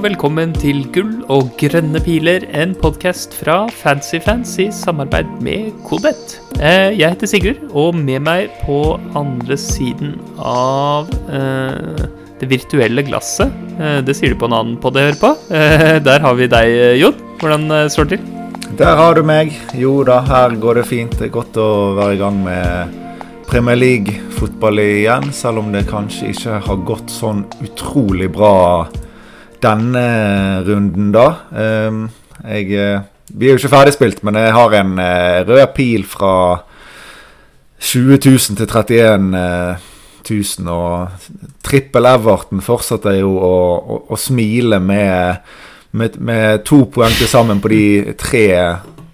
Velkommen til Gull og grønne piler, en podkast fra Fancyfans i samarbeid med Kodett. Eh, Jeg heter Sigurd, og med meg på andre siden av eh, det virtuelle glasset eh, Det sier du på en annen podd jeg hører på. Der har vi deg, Jon. Hvordan står det til? Der har du meg. Jo da, her går det fint. Det er godt å være i gang med Premier League-fotball igjen, selv om det kanskje ikke har gått sånn utrolig bra denne runden, da. Ehm, jeg, eh, vi er jo ikke ferdigspilt, men jeg har en eh, rød pil fra 20 000 til 31 000, og trippel Everton fortsetter jo å, å, å smile med, med, med to poeng til sammen på de tre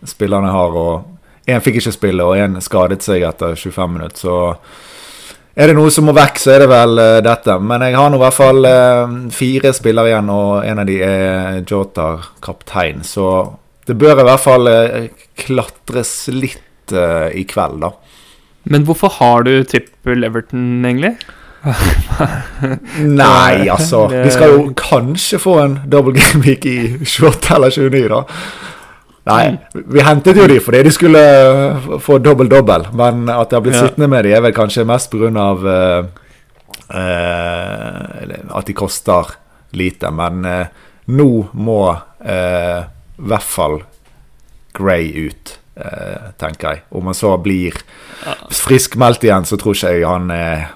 spillerne jeg har. og Én fikk ikke spille, og én skadet seg etter 25 minutter. Så er det noe som må vekk, så er det vel uh, dette. Men jeg har nå i hvert fall uh, fire spillere igjen, og en av de er Jota, kaptein. Så det bør i hvert fall uh, klatres litt i kveld, da. Men hvorfor har du trippel Everton, egentlig? Nei, altså. Vi skal jo kanskje få en double game week i 28 eller 29, da. Nei, vi hentet jo de fordi de skulle få dobbel-dobbel. Men at jeg har blitt ja. sittende med de, er vel kanskje mest pga. Uh, uh, at de koster lite. Men uh, nå må uh, i hvert fall Grey ut, tenker jeg. Om han så blir friskmeldt igjen, så tror ikke jeg han er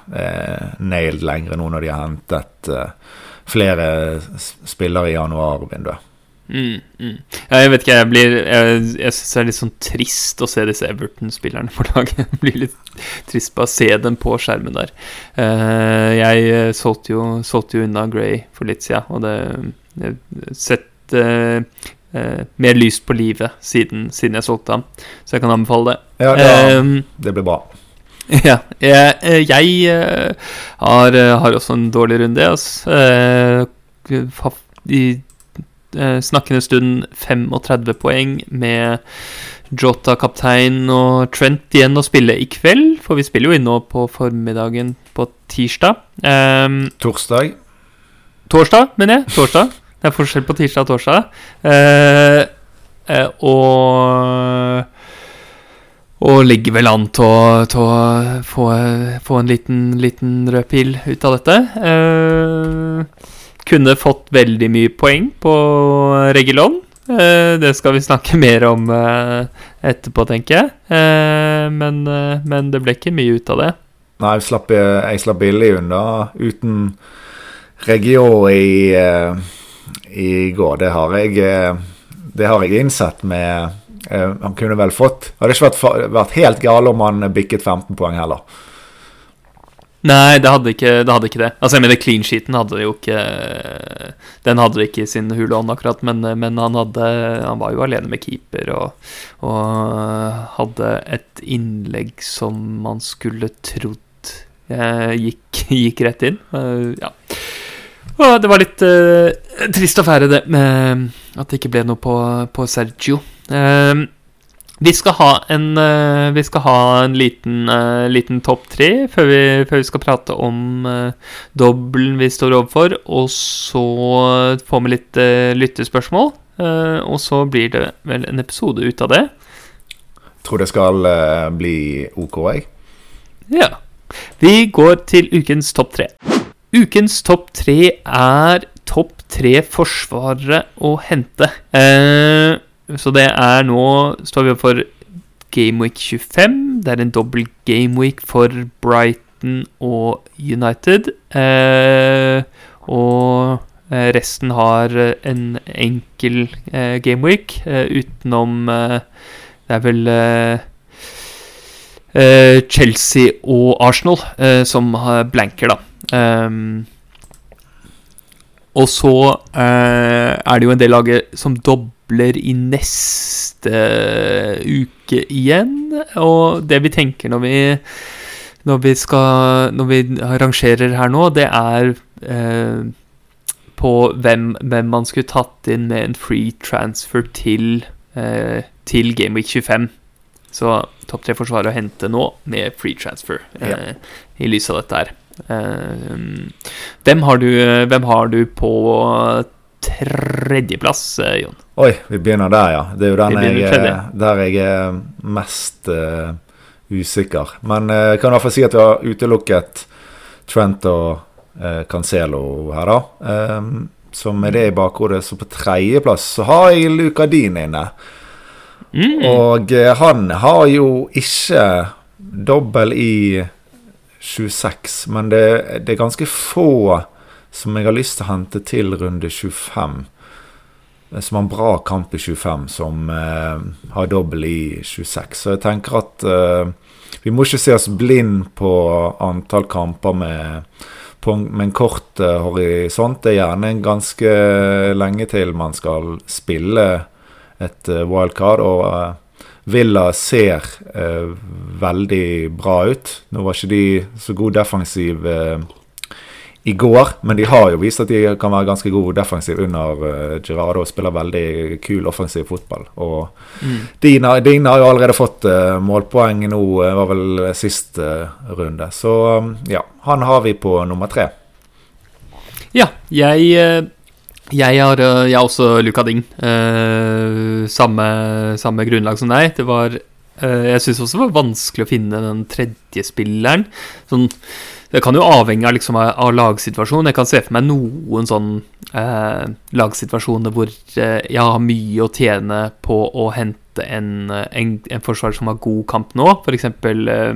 nailed lenger nå når de har hentet flere spillere i januarvinduet. Mm, mm. Jeg vet ikke, jeg blir Jeg, jeg syns det er litt sånn trist å se disse Everton-spillerne på laget. Jeg blir litt trist på å se dem på skjermen der. Uh, jeg solgte jo, solgte jo, unna Gray for litt siden, og det har sett uh, uh, mer lys på livet siden, siden, jeg solgte ham, så jeg kan anbefale det. Ja, ja det blir bra. Ja. Jeg, jeg har, har, også en dårlig runde, altså. I eh, snakkende stund 35 poeng med Jota kaptein og Trent igjen å spille i kveld. For vi spiller jo inn nå på formiddagen på tirsdag. Um, torsdag. Torsdag, mener jeg. Torsdag. Det er forskjell på tirsdag og torsdag. Uh, uh, og og ligger vel an til å, få, få, en liten, liten rød pil ut av dette. Uh, kunne fått veldig mye poeng på Regilon. Eh, det skal vi snakke mer om eh, etterpå, tenker jeg. Eh, men, men, det ble ikke mye ut av det. Nei, jeg slapp, jeg slapp billig unna uten Regio i, i går. Det har jeg, det har jeg innsett med Han kunne vel fått Hadde ikke vært, vært helt gal om han bikket 15 poeng heller. Nei, det hadde, ikke, det hadde ikke det. Altså, jeg mener, clean sheeten hadde jo ikke Den hadde ikke sin hule hånd, akkurat, men, men, han hadde Han var jo alene med keeper og, og hadde et innlegg som man skulle trodd eh, gikk, gikk, rett inn. Uh, ja. Og det var litt uh, trist affære, det, med at det ikke ble noe på, på Sergio. Uh, vi skal ha en, uh, vi skal ha en liten, uh, liten topp tre før, før, vi skal prate om uh, dobbelen vi står overfor. Og så får vi litt lyttespørsmål. og så blir det vel en episode ut av det. Tror det skal bli OK, jeg. Ja. Vi går til ukens topp tre. Ukens topp tre er topp tre forsvarere å hente. Eh, så det er nå Står vi opp for Gameweek 25. Det er en dobbel gameweek for Brighton og United. Eh, og eh, resten har en enkel eh, gameweek eh, utenom eh, Det er vel eh, Chelsea og Arsenal som blanker, da. Um, og så er det jo en del lag som dobler dobler i neste uke igjen. Og det vi tenker når vi, når vi, skal, når vi rangerer her nå, det er eh, på hvem, hvem, man skulle tatt inn med en free transfer til, eh, til Gameweek 25. Så topp tre forsvarer å hente nå med free transfer, eh, ja. i lys av dette her. hvem, har du, hvem har du på tredjeplass, Jon? Oi, vi begynner der, ja. Det er jo den jeg, der jeg er mest uh, usikker. Men jeg uh, kan i hvert fall si at vi har utelukket Trent og uh, Cancelo her, da. Um, så med det i bakhodet, så på tredjeplass så har jeg Luca Dean inne. Mm. Og eh, han har jo ikke dobbel i 26, men det, det, er ganske få som jeg har lyst til å hente til runde 25. Som har en bra kamp i 25, som eh, har dobbel i 26. Så jeg tenker at eh, vi må ikke se oss blind på antall kamper med på, med en kort eh, horisont. Det er gjerne ganske lenge til man skal spille et uh, wildcard. Og Villa ser veldig bra ut. Nå var ikke de så god defensiv i går, men de har jo vist at de kan være ganske gode defensiv under uh, og spiller veldig kul offensiv fotball. Og mm. Dina, Dina, har jo allerede fått uh, målpoeng nå, uh, var vel sist runde. Så um, ja, han har vi på nummer tre. Ja, jeg jeg har, jeg har også Luka Ding. samme, samme, grunnlag som deg. Det var Jeg syns også det var vanskelig å finne den tredje spilleren. Sånn det kan jo avhenge av, liksom, av lagsituasjonen. Jeg kan se for meg noen sånn eh, lagsituasjoner hvor eh, jeg har mye å tjene på å hente en, en, en forsvarer som har god kamp nå, f.eks. Eh,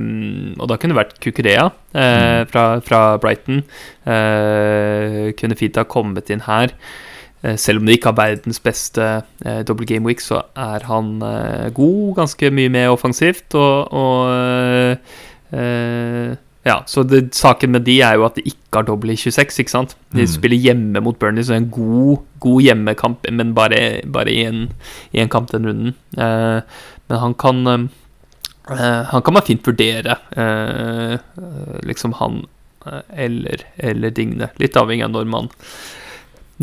og da kunne det vært Kukurea eh, mm. fra, fra, Brighton. Eh, kunne fint ha kommet inn her. Eh, selv om det ikke har verdens beste eh, double game week, så er han god, ganske mye mer offensivt. og, og ja, så det, Saken med de er jo at de ikke har dobbel i 26. ikke sant? De mm. spiller hjemme mot Burnley, så det er en god, god hjemmekamp, men bare, bare i, en, i, en, kamp den runden. Eh, men han kan eh, Han kan man fint vurdere, eh, liksom han eller, eller Digne. Litt avhengig av når man,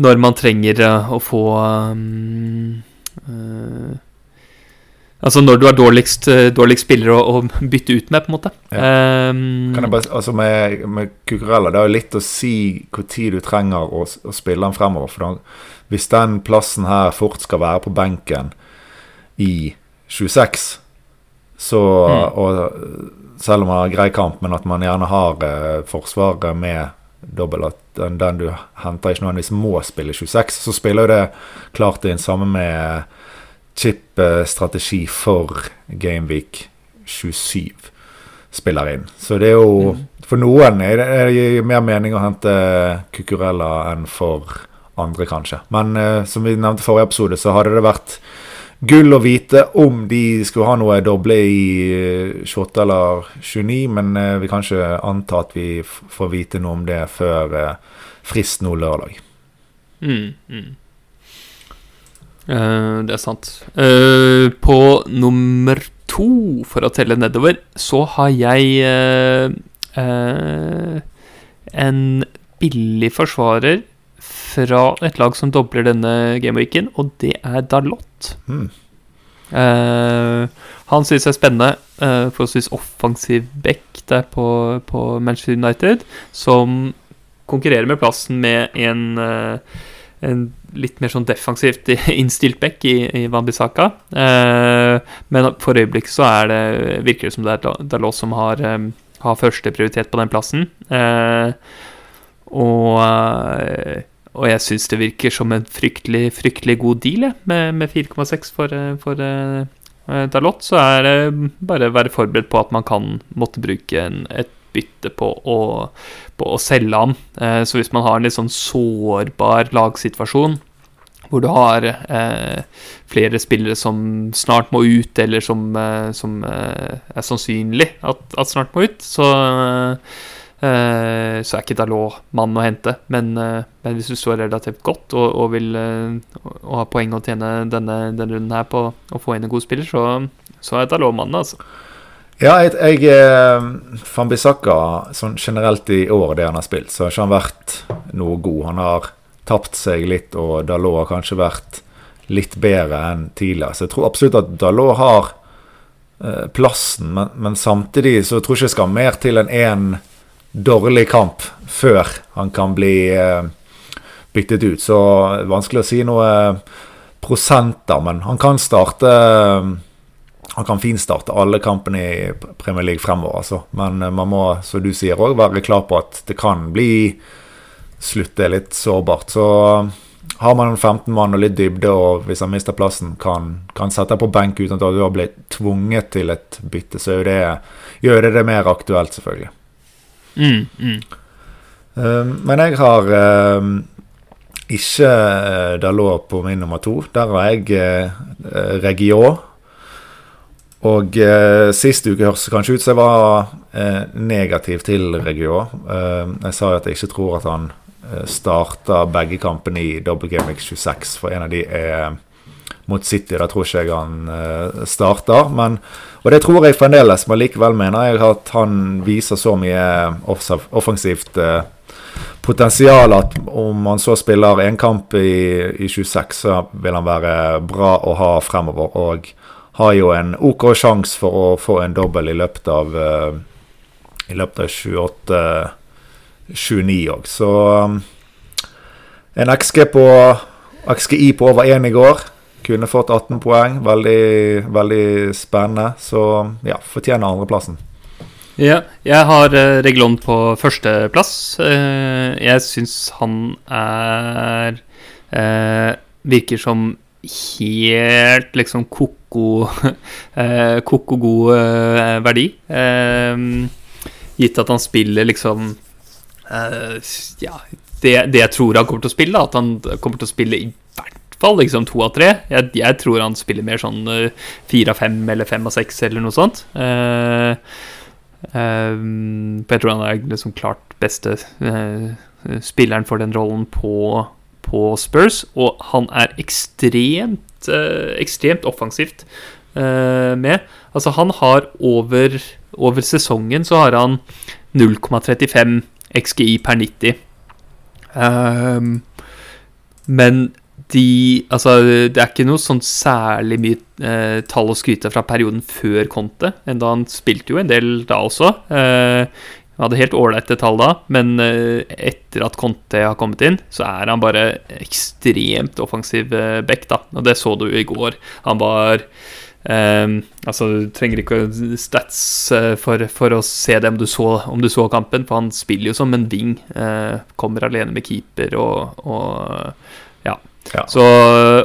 når man trenger å få um, Altså når du er dårligst, eh, dårligst spiller å, å, bytte ut med, på en måte. Ja. Um, kan jeg bare, altså Med, med Cucurella, det er jo litt å si hvor tid du trenger å, å spille den fremover. For da, hvis den plassen her fort skal være på benken i 26, så mm. Og selv om man har grei kamp, men at man gjerne har eh, Forsvaret med dobbel at den, den, du henter, ikke nødvendigvis må spille 26, så spiller jo det klart inn samme med chip-strategi for Gameweek 27 spiller inn. Så det er jo mm. For noen er det, er det mer mening å hente Cucurella enn for andre, kanskje. Men uh, som vi nevnte i forrige episode, så hadde det vært gull å vite om de skulle ha noe doble i 28 eller 29, men uh, vi kan ikke anta at vi får vite noe om det før uh, frist nå lørdag. Mm, mm. Uh, det er sant. Uh, på nummer to, for å telle nedover, så har jeg uh, en billig forsvarer fra et lag som dobler denne gameweeken, og det er Dalot. Mm. han synes jeg er spennende. Uh, Forholdsvis offensiv back der på, på, Manchester United, som konkurrerer med plassen med en en litt mer sånn defensivt innstilt back i, i Wanbisaka. Eh, men for øyeblikket så det, virker det som det er Dalot som har, um, har førsteprioritet på den plassen. Eh, og, eh, og, jeg syns det virker som en fryktelig, fryktelig god deal med, med 4,6 for, for Dalot. Så er det bare å være forberedt på at man kan måtte bruke en, et bytte på å, på å selge han. Eh, så hvis man har en litt sånn sårbar lagsituasjon, hvor du har eh, flere spillere som snart må ut, eller som, eh, som eh, er sannsynlig at, at, snart må ut, så, eh, så er ikke Dalot mann å hente. Men, eh, men, hvis du står relativt godt og, og vil og har poeng å tjene denne, denne runden her på å få inn en god spiller, så, så er Dalot mannen, altså. Ja, jeg, jeg eh, Fambisaka sånn generelt i år, det han har spilt, så har ikke han vært noe god. Han har tapt seg litt, og Dalot har kanskje vært litt bedre enn tidligere. Så jeg tror absolutt at Dalot har eh, plassen, men, men, samtidig så tror jeg ikke det skal mer til enn én dårlig kamp før han kan bli eh, byttet ut. Så vanskelig å si noe prosenter, men han kan starte Han kan finstarte alle kampene i Premier League fremover, altså. Men man må, som du sier òg, være klar på at det kan bli slutt. Det er litt sårbart. Så har man 15 mann og litt dybde, og hvis han mister plassen, kan, kan sette på benk uten at du har blitt tvunget til et bytte, så det, gjør det, det mer aktuelt, selvfølgelig. Mm, mm. Um, men jeg har um, ikke uh, Dalot på min nummer to. Der har jeg uh, Regio. Og eh, sist uke hørtes det kanskje ut som jeg var eh, negativ til Regio. Eh, jeg sa jo at jeg ikke tror at han eh, starta begge kampene i Double Game Week 26, for en av de er mot City. Da tror ikke jeg han starter. Men, og det tror jeg fremdeles, men likevel mener jeg at han viser så mye offensivt potensial at om han så spiller én kamp i, i 26, så vil han være bra å ha fremover. Og har jo en OK sjanse for å få en dobbel i løpet av uh, I løpet av 28-29 òg. Så um, en XG på XGI på over 1 i går. Kunne fått 18 poeng. Veldig, veldig spennende. Så ja, fortjener andreplassen. Ja, jeg har uh, Reglon på førsteplass. Uh, jeg syns han er Virker som helt liksom ko-ko Ko-ko god verdi. gitt at han spiller liksom Ja, det, det, jeg tror han kommer til å spille, at han kommer til å spille i hvert fall liksom to av tre. Jeg, jeg tror han spiller mer sånn fire av fem eller fem av seks eller noe sånt. For jeg tror han er liksom klart beste spilleren for den rollen på, på, Spurs. Og han er ekstremt, uh, ekstremt offensivt uh, med. Altså, han har over, over sesongen så har han 0,35 XGI per 90. Um, men de Altså, det er ikke noe sånn særlig mye eh, tall å skryte fra perioden før Conte. Enda han spilte jo en del da også. Eh, hadde helt ålreite tall da, men eh, etter at Conte har kommet inn, så er han bare ekstremt offensiv eh, back, da. Og det så du i går. Han var Um, altså, Du trenger ikke stats uh, for, for, å se det om du, så, om du, så, kampen, for han spiller jo som en wing. Uh, kommer alene med keeper og, og ja. Så,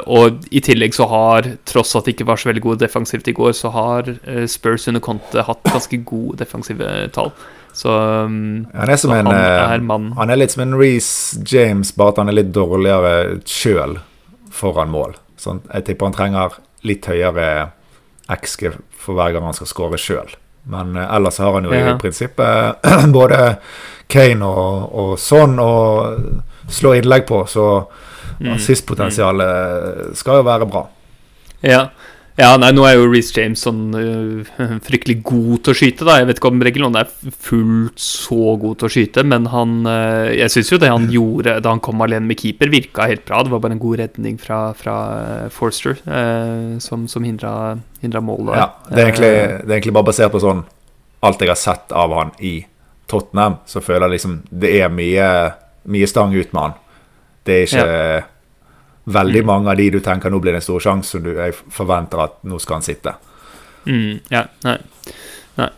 og i tillegg så har, tross at det ikke var så veldig gode defensivt i går, så har Spurs under Conte hatt ganske gode defensive tall. Så um, han, er som en, han, er eh, han er litt som en Reece James, bare at han er litt dårligere sjøl foran mål. Så jeg tipper han trenger litt høyere XG for hver gang han skal skåre sjøl. Men uh, ellers har han jo ja. i prinsippet både Kane og, og sånn å slå innlegg på, så Mm. Assistpotensialet skal jo være bra. Ja. Ja nei, nå er jo Reece James sånn uh, fryktelig god til å skyte, da. Jeg vet ikke om Regelon er fullt så god til å skyte, men han uh, Jeg syns jo det han gjorde da han kom alene med keeper, virka helt bra. Det var bare en god redning fra, fra uh, Forster som, som hindra, hindra målet. Ja, det er, egentlig, det er egentlig bare basert på sånn alt jeg har sett av han i Tottenham, så føler jeg liksom det er mye, mye stang ut med han. Det er ikke ja. Veldig mm. mange av de du tenker nå blir det en stor sjanse, som du jeg forventer at nå skal han sitte. Mm, ja, nei. nei.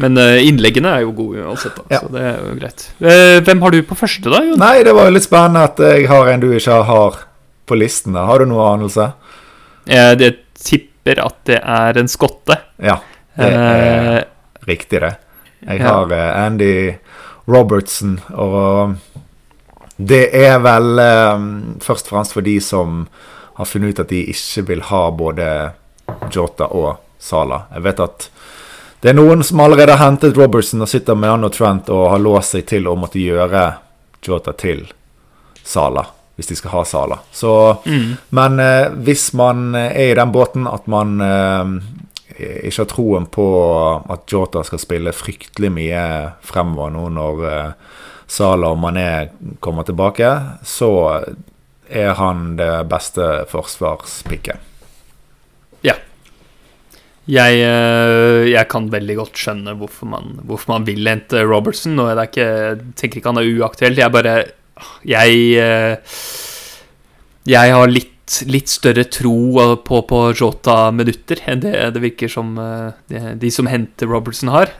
Men uh, innleggene er jo gode uansett, da, ja. så det er jo greit. Uh, hvem har du på første, da? Jon? Nei, det var jo litt spennende at jeg har en du ikke har på listen. Har du noen anelse? Uh, tipper at det er en skotte. Ja, det er riktig, det. Jeg har Andy Robertson og det er vel eh, først og fremst for de som har funnet ut at de ikke vil ha både Jota og Sala. Jeg vet at det er noen som allerede har hentet Robertson og sitter med han og Trent og har låst seg til å måtte gjøre Jota til Sala, hvis de skal ha Sala. Så, mm. Men eh, hvis man er i den båten at man eh, ikke har troen på at Jota skal spille fryktelig mye fremover nå når eh, Sala og Mané kommer tilbake, så er han det beste forsvarspikket. Ja. Jeg, eh, jeg, kan veldig godt skjønne hvorfor man, hvorfor man vil hente Robertson. Og jeg ikke, tenker ikke han er uaktuell. Jeg bare Jeg, eh, jeg har litt, litt større tro på, på Jota-minutter enn det det virker som eh, de, som henter Robertson, har.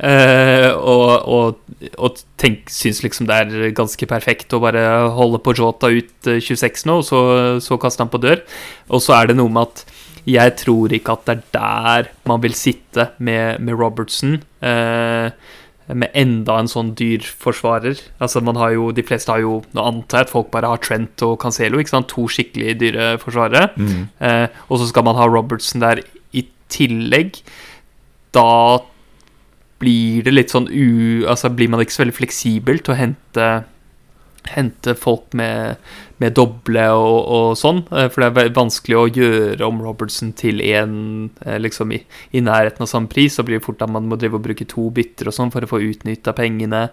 Og, og, og tenk, syns liksom det er ganske perfekt å bare holde på Jota ut 26 nå, og så, så kaste han på dør. Og så er det noe med at jeg tror ikke at det er der man vil sitte med, med Robertson. Eh, med enda en sånn dyr forsvarer. Altså man har jo, De fleste har jo Nå antar jeg at folk bare har Trent og Cancelo. ikke sant? To skikkelig dyre forsvarere. Mm. Eh, og så skal man ha Robertson der i tillegg. Da blir det litt sånn u... Altså blir man ikke så veldig fleksibel til å hente hente folk med, med doble og, og, sånn. Eh, for det er vanskelig å gjøre om Robertson til én eh, liksom i, i, nærheten av samme pris. Så blir det fort at man må drive og bruke to bytter og sånn for å få utnytta pengene.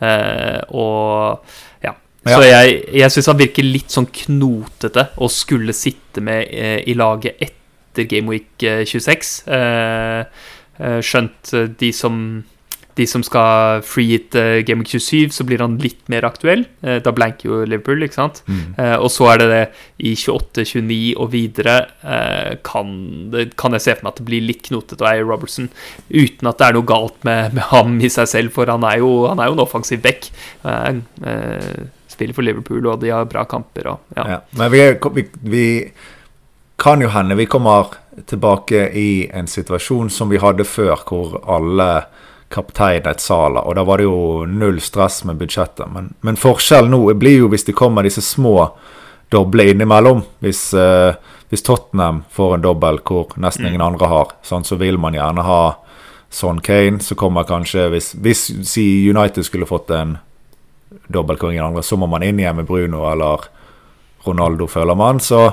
Eh, og ja. ja. Så jeg, jeg syns han virker litt sånn knotete å skulle sitte med eh, i laget etter Game Week 26. Eh, eh, skjønt de som de som skal free-hit uh, Game 27, så blir han litt mer aktuell. Uh, da blanker jo Liverpool, ikke sant. Mm. Uh, og så er det det i 28, 29 og videre kan, det, kan, jeg se for meg at det blir litt knotete å eie Robertson. Uten at det er noe galt med, med ham i seg selv, for han er jo, han er jo en offensiv back. spiller for Liverpool, og de har bra kamper. Og, ja. Ja, men vi, vi, vi kan jo hende vi kommer tilbake i en situasjon som vi hadde før, hvor alle kapteinet Sala, og da var det jo null stress med budsjettet. Men, men forskjellen nå blir jo hvis det kommer disse små doble innimellom. Hvis, eh, hvis Tottenham får en dobbel hvor nesten ingen mm. andre har, sånn, så vil man gjerne ha Son Kane. Så kommer kanskje Hvis, hvis si United skulle fått en dobbel hvor ingen andre, så må man inn igjen med Bruno eller Ronaldo, føler man. Så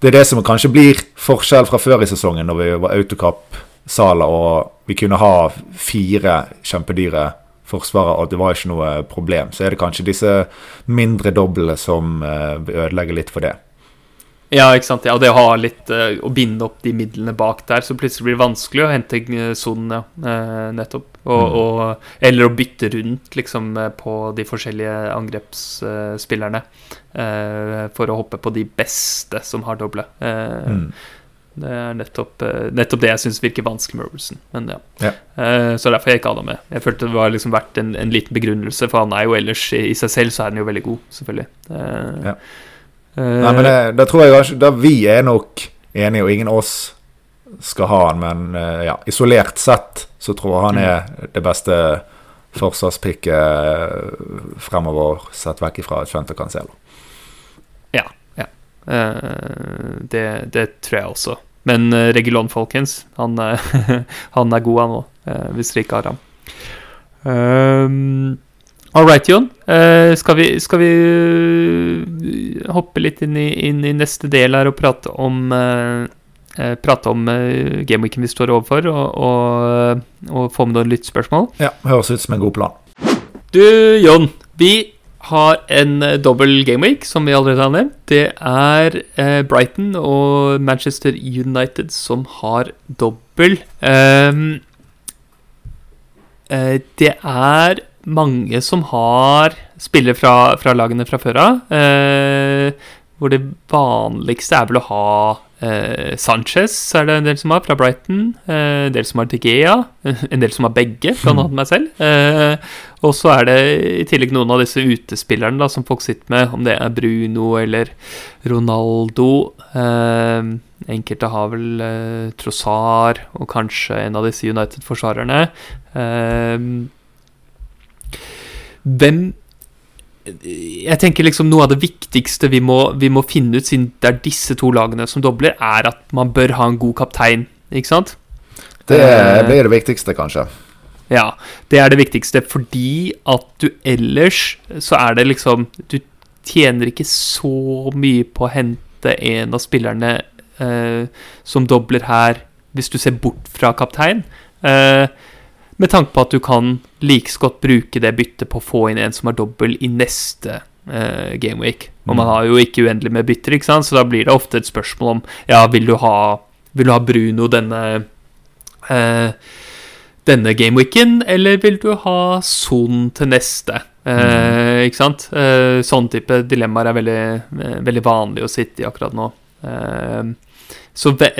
det er det som kanskje blir forskjell fra før i sesongen, når vi var autokapp Sala, og vi kunne ha fire kjempedyre forsvarere, og det var ikke noe problem. Så er det kanskje disse mindre doblene som uh, ødelegger litt for det. Ja, ikke sant. Ja, og det å ha litt uh, Å binde opp de midlene bak der, så plutselig blir det vanskelig å hente sonen, ja. Nettopp. Og, mm. og, eller å bytte rundt, liksom, på de forskjellige angrepsspillerne. For å hoppe på de beste som har doble. Mm. Det er nettopp, eh, nettopp det jeg syns virker vanskelig med Robertson. Men ja. ja. Uh, så derfor jeg ikke hadde ham med. Jeg følte det var liksom verdt en, en, liten begrunnelse, for han er jo ellers i, seg selv så er han jo veldig god, selvfølgelig. Uh, ja. Nei, men det, da tror jeg Da vi er nok enige, og ingen av oss skal ha han, men ja, isolert sett så tror jeg han er mm. det beste forsvarspikket fremover, sett vekk ifra et skjønt og kansell. Ja. ja. Det, det, tror jeg også. Men uh, Regulon, folkens, han, uh, han, er god, han òg, uh, hvis dere ikke har ham. Um, All right, Jon. Uh, skal vi, skal vi hoppe litt inn i, inn i, neste del her og prate om Prate om gameweeken vi står overfor, og, og, og få med noen lyttspørsmål? Ja, høres ut som en god plan. Du, Jon. Vi har en uh, dobbel gameweek, som vi allerede har nevnt. Det er uh, Brighton og Manchester United som har dobbel. Um, uh, det er mange som har spillere fra, fra lagene fra før av. hvor det vanligste er vel å ha Eh, Sanchez er det en del som har, fra Brighton. Eh, en del som har Digea. En del som har begge, blant annet meg selv. Eh, og så er det i tillegg noen av disse utespillerne da, som folk sitter med, om det er Bruno eller Ronaldo. Eh, enkelte har vel eh, Trossard og kanskje en av disse United-forsvarerne. Eh, hvem jeg tenker liksom Noe av det viktigste vi må, vi må, finne ut, siden det er disse to lagene som dobler, er at man bør ha en god kaptein. Ikke sant? Det blir det viktigste, kanskje. Ja, det er det viktigste, fordi at du ellers så er det liksom Du tjener ikke så mye på å hente en av spillerne eh, som dobler her, hvis du ser bort fra kaptein. Eh, med tanke på at du kan like godt bruke det byttet på å få inn en som har dobbel i neste uh, gameweek. Og man mm. har jo ikke uendelig med bytter, ikke sant? så da blir det ofte et spørsmål om ja, vil du ha, vil du ha Bruno denne eh, denne gameweeken, eller vil du ha Son til neste? Eh, ikke sant? Eh, sånn type dilemmaer er veldig, eh, veldig vanlig å sitte i akkurat nå. Eh, så ve-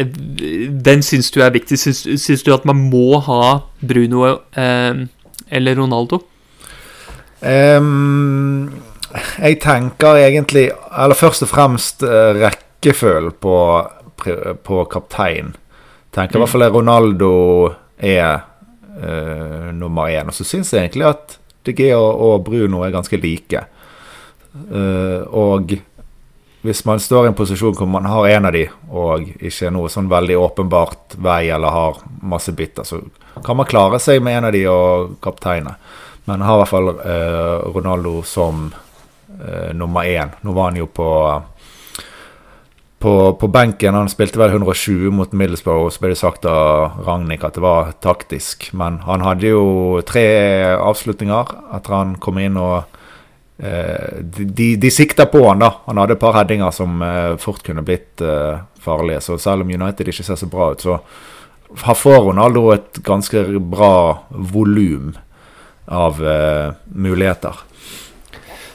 hvem syns du er viktig? Syns, syns du at man må ha Bruno eh, eller Ronaldo? Um, jeg tenker egentlig Eller først og fremst uh, rekkefølgen på, på kaptein. Tenker i hvert fall at Ronaldo er uh, nummer én. Og så syns jeg egentlig at De Gea og Bruno er ganske like. Uh, og hvis man står i en posisjon hvor man har en av de, og ikke noe sånn veldig åpenbart vei eller har masse bytter, så kan man klare seg med en av de og kapteine. Men har i hvert fall eh, Ronaldo som eh, nummer én. Nå var han jo på, på, på benken. Han spilte vel 120 mot Middlesbrough, så ble det sagt av Ragnhild at det var taktisk. Men han hadde jo tre avslutninger etter han kom inn, og de, de, de sikta på han da. Han hadde et par headinger som eh, fort kunne blitt eh, farlige. Så selv om United ikke ser så bra ut, så får Ronaldo et ganske bra volum av eh, muligheter.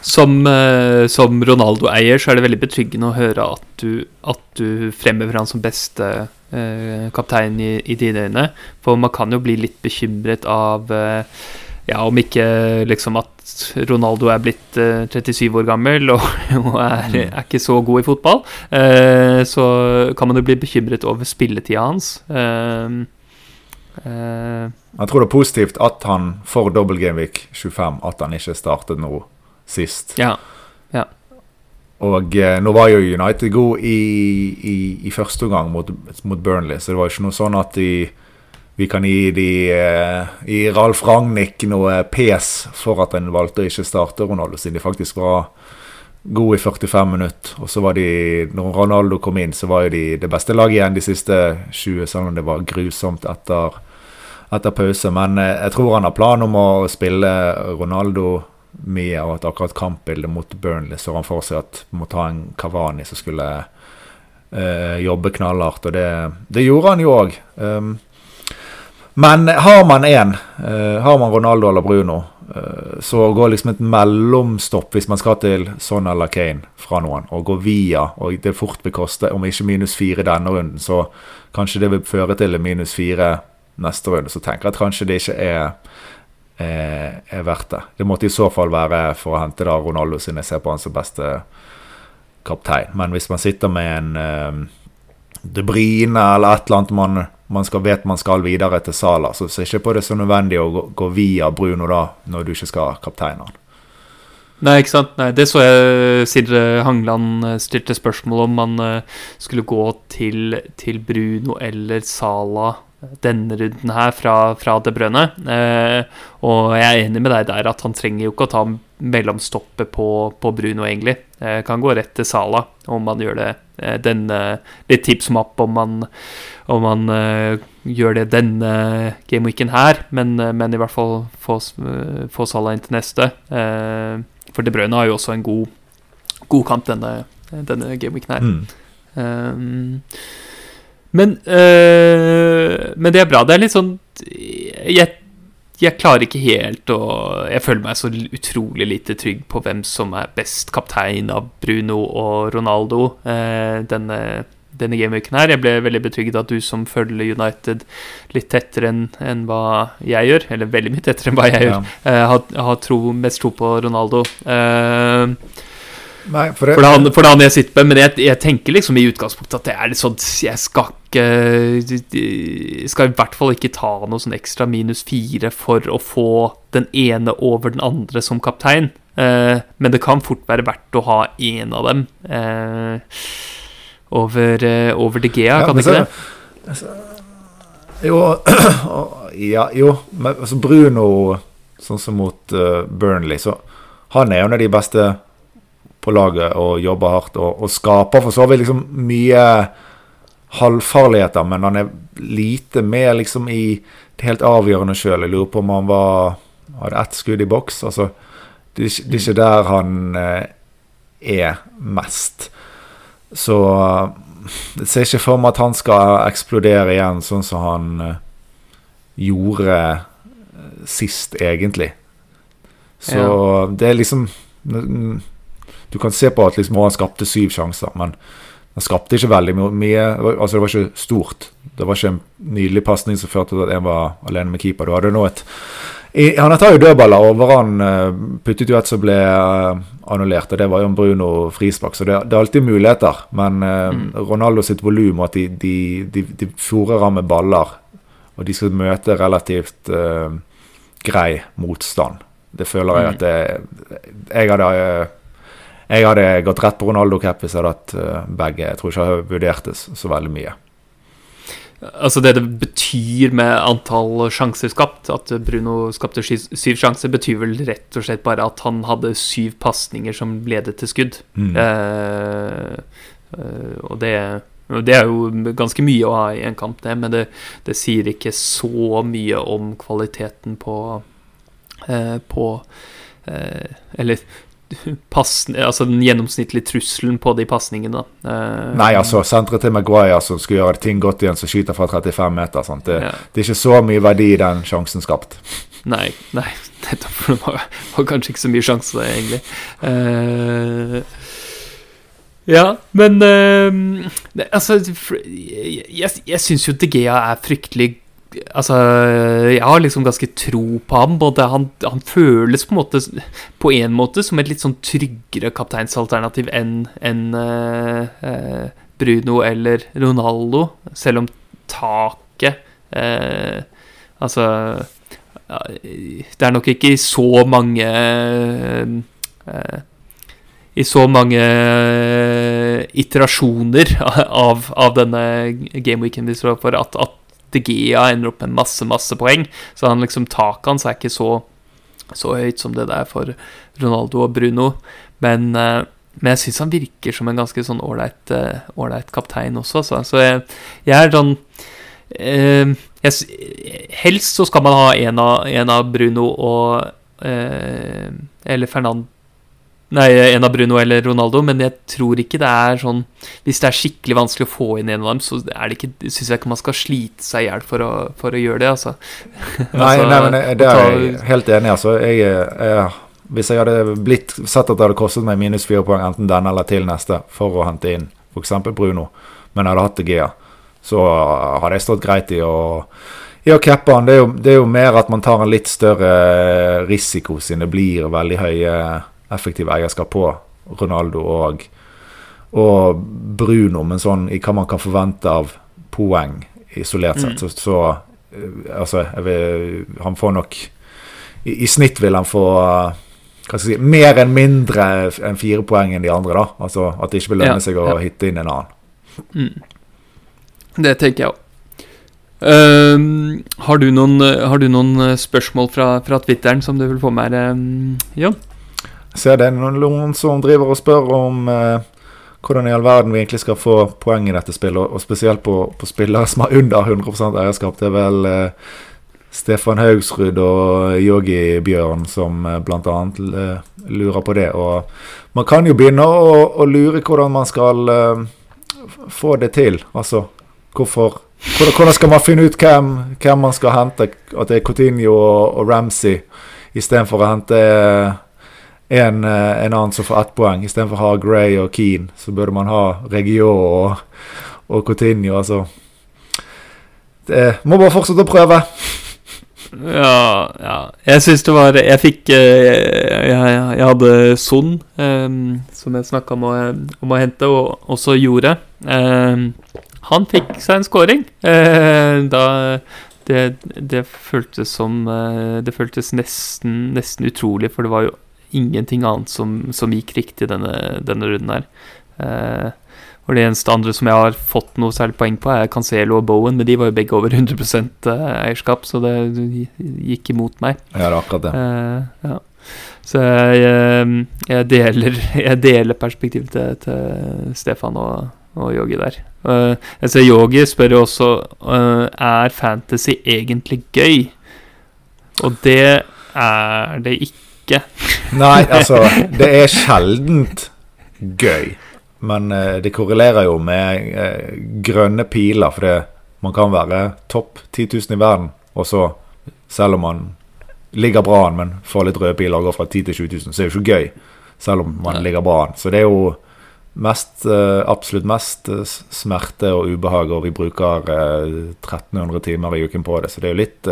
Som, eh, som Ronaldo-eier så er det veldig betryggende å høre at du, at du fremhever han som beste eh, kaptein i, i dine øyne. For man kan jo bli litt bekymret av eh, ja, om ikke liksom at Ronaldo er blitt uh, 37 år gammel og, og er, er ikke så god i fotball, uh, så kan man jo bli bekymret over spilletida hans. Uh, eh, Jeg tror det er positivt at han for Double Gamevik 25 at han ikke startet nå sist. ja. ja. Og eh, nå var jo United god i, i, i første omgang mot, mot Burnley, så det var jo ikke noe sånn at de, vi kan gi de eh, i Ralf Ragnhild noe pes for at en valgte å ikke starte Ronaldo, siden de faktisk var gode i 45 minutter. Og så var de, når Ronaldo kom inn, så var de det beste laget igjen de siste 20, selv om det var grusomt etter, etter pause. Men eh, jeg tror han har plan om å spille Ronaldo mye, og at akkurat kampbildet mot Burnley så han for seg at må ta en Kavani som skulle eh, jobbe knallhardt, og det, det gjorde han jo òg. Men har man én, eh, har man Ronaldo eller Bruno, eh, så går liksom et mellomstopp hvis man skal til Son eller Kane fra noen, og går via, og det fort vil koste, om ikke minus fire denne runden, så kanskje det vil føre til minus fire neste runde. Så tenker jeg at kanskje det ikke er er, er verdt det. Det måtte i så fall være for å hente da Ronaldo, siden jeg ser på han som beste kaptein. Men hvis man sitter med en eh, De Bruyne eller et eller annet man, man skal, vet man skal videre til Sala, så ser ikke på det så nødvendig å gå, gå via Bruno da, når du ikke skal kapteine han. Nei, ikke sant. Nei, det så jeg Sindre Hangland eh, stilte spørsmål om man eh, skulle gå til, til Bruno eller Sala denne runden her fra, fra De Brønne. Eh, og jeg er enig med deg der at han trenger jo ikke å ta mellomstoppet på, på Bruno, egentlig. Eh, kan gå rett til Sala om man gjør det. Eh, denne, litt tips om man, om man eh, gjør det denne gameweeken her, men, eh, men i hvert fall få, eh, få Sala inn til neste. Eh, for De Brønne har jo også en god, god kamp denne, denne gameweeken her. Mm. Men, øh, men det er bra. Det er litt sånn Jeg, jeg klarer ikke helt å Jeg føler meg så utrolig lite trygg på hvem som er best kaptein av Bruno og Ronaldo øh, denne, denne gameweeken her. Jeg ble veldig betrygget at du som følger United litt tettere enn en hva jeg gjør, eller veldig mye tettere enn hva jeg Ja. gjør, øh, har, har tro, mest tro på Ronaldo. Uh, Nei, for det, for det han, for det han jeg sitter med, men jeg, jeg tenker liksom i utgangspunktet at det er litt sånn Jeg skal ikke jeg Skal i hvert fall ikke ta noe sånn ekstra minus fire for å få den ene over den andre som kaptein. Eh, men det kan fort være verdt å ha én av dem eh, over, eh, over De Gea, Ja, kan det ikke det? altså, Jo, ja, jo men altså Bruno, sånn som mot uh, Burnley, så han er jo en av de beste på laget og jobber hardt og, og skaper for så vidt liksom mye halvfarligheter, men han er lite med liksom i det helt avgjørende sjøl. Jeg lurer på om han var hadde ett skudd i boks. Altså, det, er ikke- det er ikke der han eh, er mest. Så jeg ser ikke for meg at han skal eksplodere igjen, sånn som han eh, gjorde sist, egentlig. Så Ja. det er liksom Du kan se på at liksom, han skapte syv sjanser, men han skapte ikke veldig mye. Altså Det var ikke stort. Det var ikke en nydelig pasning som førte til at en var alene med keeper. Du hadde nå et i, Han tar jo dødballer, og Varan eh, puttet jo et som ble eh, annullert. og Det var jo en Bruno frispark, så det, det er alltid muligheter. Men mm. Ronaldo sitt volum og at de, de, de, de fòrer ham med baller, og de skal møte relativt uh, grei motstand, det føler jeg at det Jeg hadde eh, jeg hadde gått rett på Ronaldo-cap hvis jeg hadde hatt eh, begge. Jeg tror ikke jeg så så veldig mye. Altså det det betyr med antall sjanser skapt, at Bruno skapte syv sjanser, betyr vel rett og slett bare at han hadde syv pasninger som ledet til skudd. Mm. Eh, eh, og det, det er jo ganske mye å ha i en kamp, det, men det, det sier ikke så mye om kvaliteten på eh, På eh, Eller passen, altså den gjennomsnittlige trusselen på de pasningene. Eh, Nei, altså, senteret til Maguire som skulle gjøre ting godt igjen, som skyter fra 35 meter. Det, ja. det er ikke så mye verdi i den sjansen skapt. Nei, nei, nettopp. For det var, var kanskje ikke så mye sjanse, egentlig. Uh, ja, men uh, det, Altså, jeg, jeg, jeg syns jo De Gea er fryktelig Altså, jeg har liksom ganske tro på ham. Både han, han føles på en måte På en måte som et litt sånn tryggere kapteinsalternativ enn en, uh, eh, Bruno eller Ronaldo, selv om taket uh, Altså Det er nok ikke i så mange eh, I så mange iterasjoner av, av denne gameweeken vi står for, at, at De Gea ender opp med masse, masse poeng. Så han liksom taket hans er ikke så, så høyt som det der for Ronaldo og Bruno. Men, eh, men jeg syns han virker som en ganske sånn ålreit eh, kaptein også, altså. Så jeg, jeg er sånn eh, jeg, Helst så skal man ha en av, en av Bruno og eh, Eller Fernand Nei, en av Bruno eller Ronaldo, men jeg tror ikke det er sånn Hvis det er skikkelig vanskelig å få inn en av dem, så er syns jeg ikke man skal slite seg i hjel for, for å gjøre det, altså. Nei, Altså, nei men det- det er jeg helt enig i. Altså, jeg, jeg, hvis jeg hadde blitt sett at det hadde kostet meg minus fire poeng enten denne eller til neste for å hente inn f.eks. Bruno, men jeg hadde hatt det Gea, så hadde jeg stått greit i å ja, cappe. Det det er jo mer at man tar en litt større risiko, siden det blir veldig høye effektive eierskap på Ronaldo og, og Bruno, men sånn i hva man kan forvente av poeng isolert sett, Mm. så, så eh, Altså, vil, han får nok i, I snitt vil han få eh, hva skal jeg si, mer enn mindre enn fire poeng enn de andre. da Altså At det ikke vil lønne Ja, seg å ja. hitte inn en annen. Mm. Det tenker jeg òg. har, du noen, har du noen eh, spørsmål fra, fra Twitteren som du vil få med her, um, Jon? Ser det er noen, som driver og spør om eh, hvordan i all verden vi egentlig skal få poeng i dette spillet, og, spesielt på, på spillere som har under 100 eierskap. Det er vel eh, Stefan Haugsrud og Yogi Bjørn som eh, annet eh, lurer på det. Og man kan jo begynne å, å lure hvordan man skal eh, få det til. Altså hvorfor hvordan, skal man finne ut hvem, hvem man skal hente? At det er Coutinho og, og Ramsey istedenfor å hente en, eh, en annen som får ett poeng. Istedenfor å ha Gray og Keane, så burde man ha Regio og, og Coutinho. Altså det, Må bare fortsette å prøve. Ja, ja. Jeg syns det var Jeg fikk eh, Jeg, jeg, jeg hadde Son, um, som jeg snakka om, om å hente, og også gjorde. Um, han fikk seg en scoring. Uh, da det, det føltes som Det føltes nesten, nesten utrolig, for det var jo ingenting annet som, som gikk riktig denne, denne runden her. Eh, og det eneste andre som jeg har fått noe særlig poeng på, er Cancelo og Bowen, men de var jo begge over 100% eierskap, så det gikk imot meg. Ja, det er akkurat det. Eh, ja. Så jeg, eh, jeg, deler, jeg deler perspektivet til, til Stefan og, og Yogi der. Uh, jeg ser Yogi spør jo også uh, Er fantasy egentlig gøy. Og det er det ikke. Nei, altså Det er sjeldent gøy. Men eh, det korrelerer jo med eh, grønne piler, for det, man kan være topp 10 000 i verden Og så, selv om man ligger bra an, men får litt røde piler og går fra 10 til 20 000, så er det jo ikke gøy. Selv om man ligger bra an. Så det er jo mest, eh, absolutt mest smerte og ubehag, og vi bruker 1300 timer i uken på det. Så det er jo litt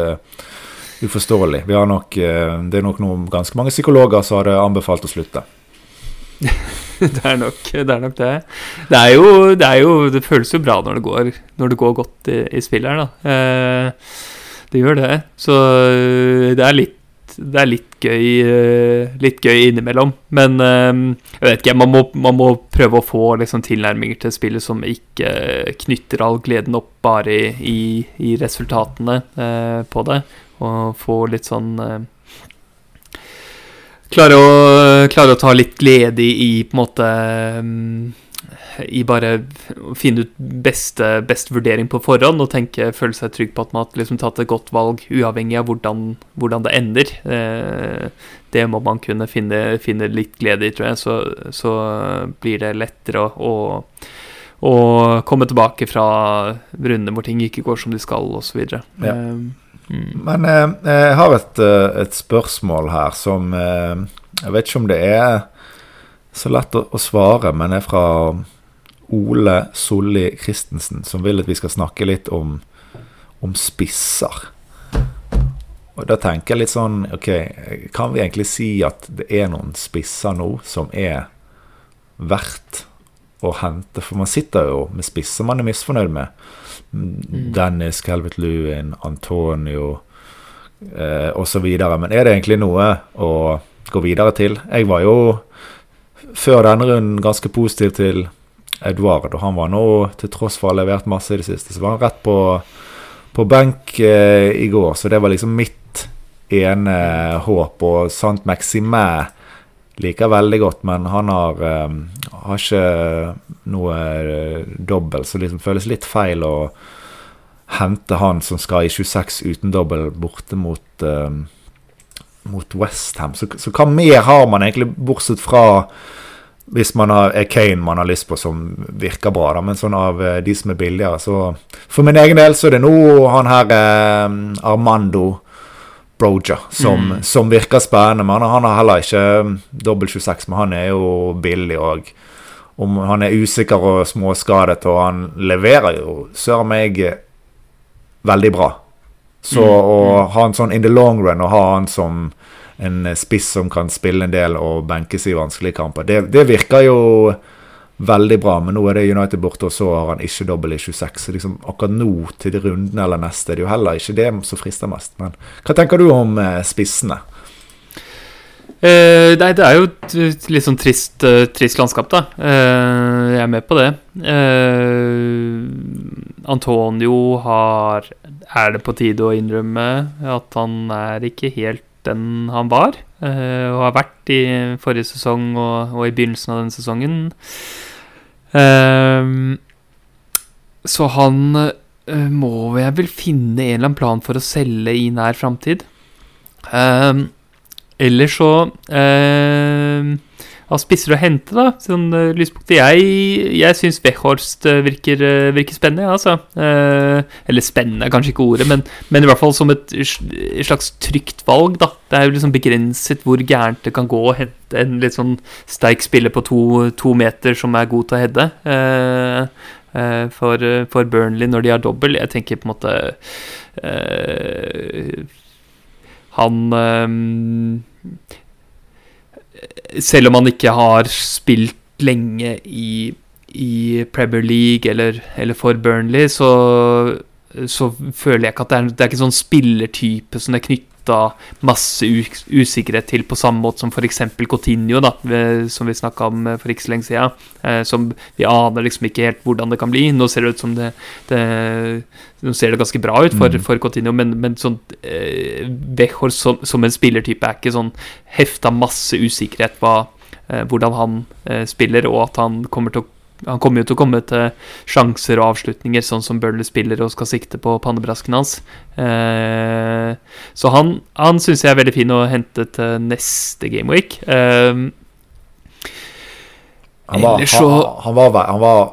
uforståelig. Nok, det er nok noen, ganske mange psykologer som har anbefalt å slutte. det, er nok, det er nok det. Det er, jo, det er jo Det føles jo bra når det går, når det går godt i, i spillet her, da. Eh, det gjør det. Så det er litt det er litt gøy, eh, litt gøy innimellom. Men eh, jeg vet ikke, man må, man må prøve å få liksom, tilnærminger til spillet som ikke knytter all gleden opp bare i, i, resultatene eh, på det. Og få litt sånn eh, klare å, klare å ta litt glede i, på en måte mm, i bare å finne ut beste, best vurdering på forhånd og tenke, føle seg trygg på at man har liksom tatt et godt valg, uavhengig av hvordan, hvordan det ender. Eh, det må man kunne finne, finne, litt glede i, tror jeg. Så, så blir det lettere å, å, å, komme tilbake fra runder hvor ting ikke går som de skal, osv. Ja. Eh, Mm. Men eh, jeg har et, eh, et, spørsmål her som eh, Jeg vet ikke om det er så lett å, å svare, men det er fra Ole Solli Christensen, som vil at vi skal snakke litt om, om spisser. Og da tenker jeg litt sånn OK, kan vi egentlig si at det er noen spisser nå som er verdt å hente? For man sitter jo med spisser man er misfornøyd med. Mm. Dennis, Calvert Lewin, Antonio eh, osv. Men er det egentlig noe å gå videre til? Jeg var jo før denne runden ganske positiv til Eduard, og han var nå, til tross for å ha levert masse i det siste, så var han rett på, på benk eh, i går. Så det var liksom mitt ene håp. Og Sant Maximæ liker veldig godt, men han har, um, har ikke noe uh, dobbel, så det liksom føles litt feil å hente han som skal i 26 uten dobbel, borte mot, uh, mot Westham. Så, så hva mer har man egentlig, bortsett fra hvis man har, er Kane man har lyst på som virker bra, da, men sånn av uh, de som er billigere, så For min egen del så er det nå han her uh, Armando Broja, som, mm. som, virker spennende. Men han, har heller ikke um, dobbel 26, men han er jo billig òg. Om han er usikker og småskadet, og han leverer jo søren meg veldig bra. Så mm. å mm. ha en sånn in the long run, og ha han som en spiss som kan spille en del og benkes i vanskelige kamper, det, det virker jo veldig bra, men nå er det United borte, og så har han ikke dobbel i 26. Så liksom, akkurat nå, til de rundene eller neste, det er jo heller ikke det som frister mest. Men hva tenker du om eh, spissene? Eh, nei, det er jo et litt sånn trist, uh, trist landskap, da. Eh, jeg er med på det. Eh, Antonio har Er det på tide å innrømme at han er ikke helt den han var, eh, og har vært i forrige sesong og, og i begynnelsen av denne sesongen. Um, så han uh, må jeg vel finne en eller annen plan for å selge i nær framtid. Um, eller så uh, av spisser å hente, da. Sånn uh, lyspunkter. Jeg, jeg syns Wechhorst uh, virker, uh, virker, spennende, altså. Uh, eller spennende er kanskje ikke ordet, men, men, i hvert fall som et, slags trygt valg, da. Det er jo liksom begrenset hvor gærent det kan gå å hente en litt sånn sterk spiller på to, to meter som er god til å heade. For, for, Burnley når de har dobbel. Jeg tenker på en måte Han selv om han ikke har spilt lenge i, i Premier League eller, eller for Burnley, så, så, føler jeg ikke at det er, det er ikke sånn spillertype som det er knytta masse usikkerhet til, på samme måte som f.eks. Coutinho, da, som vi snakka om eh, for ikke så lenge siden. Eh, som vi aner liksom ikke helt hvordan det kan bli. Nå ser det ut som det, det Nå ser det ganske bra ut for, mm. for Coutinho, men, men sånn eh, Bechor som, som, en spillertype er ikke sånn hefta masse usikkerhet på eh, hvordan han eh, spiller, og at han kommer til å han kommer jo til å komme til sjanser og avslutninger, sånn som Burnley spiller og skal sikte på pannebrasken hans. Eh, så han, han syns jeg er veldig fin å hente til neste gameweek. Eh, han, var, han, han, var, han var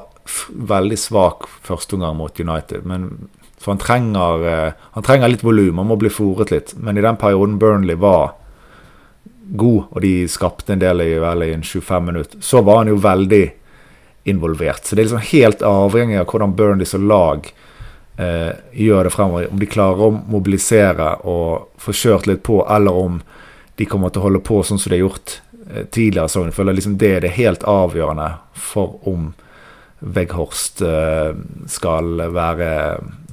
veldig svak første omgang mot United, men Så han trenger, eh, han trenger litt volum. Han må bli fòret litt. Men i den perioden Burnley var god, og de skapte en del i vel i en 25 minutter, så var han jo veldig involvert. Så det er liksom helt avhengig av hvordan Burnley som lag eh, gjør det fremover. Om de klarer å mobilisere og få kjørt litt på, eller om de kommer til å holde på sånn som de har gjort eh, tidligere. Så jeg føler liksom det er det helt avgjørende for om Vegghorst eh, skal være,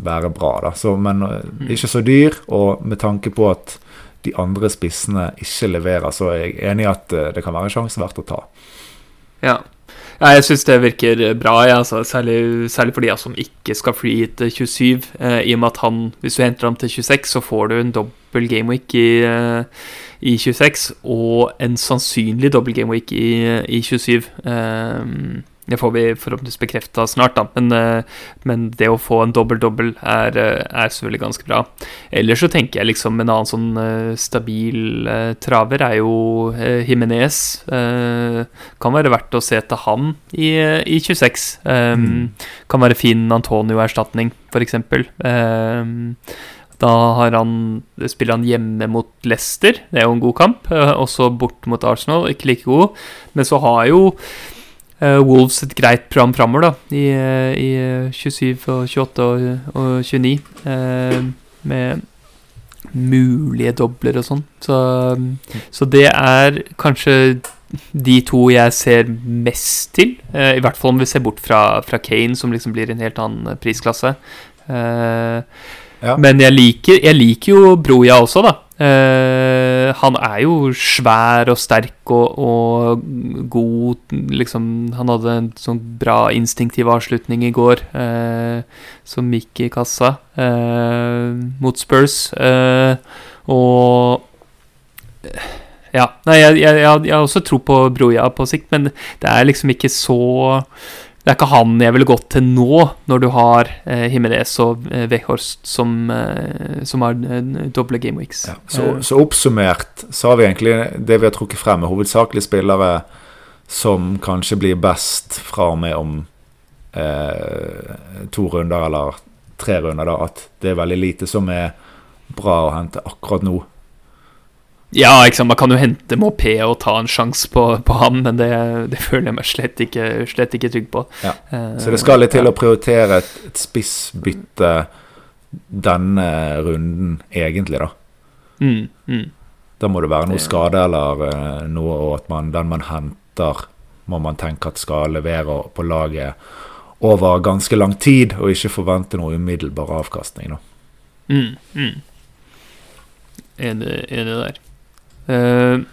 være bra. Da. Så, men eh, Mm. ikke så dyr, og med tanke på at de andre spissene ikke leverer, så er jeg enig i at eh, det kan være en sjanse verdt å ta. Ja. Ja jeg syns det virker bra, ja, altså, særlig, særlig for de som ikke skal fly hit 27. Eh, I og med at han, hvis du henter ham til 26, så får du en dobbel gameweek i, eh, i 26, og en sannsynlig dobbel gameweek i, i 27. Eh, det får vi forhåpentligvis bekrefta snart, da. Men, eh, men det å få en dobbel-dobbel er, eh, er selvfølgelig ganske bra. Ellers så tenker jeg liksom en annen sånn eh, stabil traver er jo Himinez. Kan være verdt å se til han i, i 26. Mm. Kan være fin Antonio-erstatning, f.eks. Da har han, spiller han hjemme mot Leicester, det er jo en god kamp. også bort mot Arsenal, ikke like god. Men så har jo Wolves et greit program framover, da, i, eh, i eh, 27 og 28 og, og 29. eh, med mulige dobler og sånn. Så, så det er kanskje de to jeg ser mest til. eh, I hvert fall om vi ser bort fra, fra Kane, som liksom blir en helt annen prisklasse. Eh, Ja. Men jeg liker, jeg liker jo Broja også, da. Eh, han er jo svær og sterk og, og god Liksom, han hadde en sånn bra instinktiv avslutning i går, eh, som gikk i kassa, eh, mot Spurs. Eh, og ja. Nei, jeg, jeg, jeg, jeg har også tro på Broja på sikt, men det er liksom ikke så Det er ikke han jeg ville gått til nå, når du har eh, Jimenez og eh, Weghorst som, eh, som har eh, doble gameweeks. Ja, så, så oppsummert så har vi egentlig det vi har trukket frem, er hovedsakelig spillere som kanskje blir best fra og med om eh, to runder eller tre runder. da, At det er veldig lite som er bra å hente akkurat nå. Ja, ikke sant? man kan jo hente Mopé og ta en sjanse på, på han, men det, det føler jeg meg slett ikke, slett ikke trygg på. Ja, Eh, Så det skal litt til ja. å prioritere et, et spissbytte denne runden, egentlig, da. Mm, mm. Da må det være noe skade eller eh, noe, og at man, den man henter, må man tenke at skal levere på laget over ganske lang tid, og ikke forvente noe umiddelbar avkastning. Da. Mm, mm. Enig, enig der. Eh,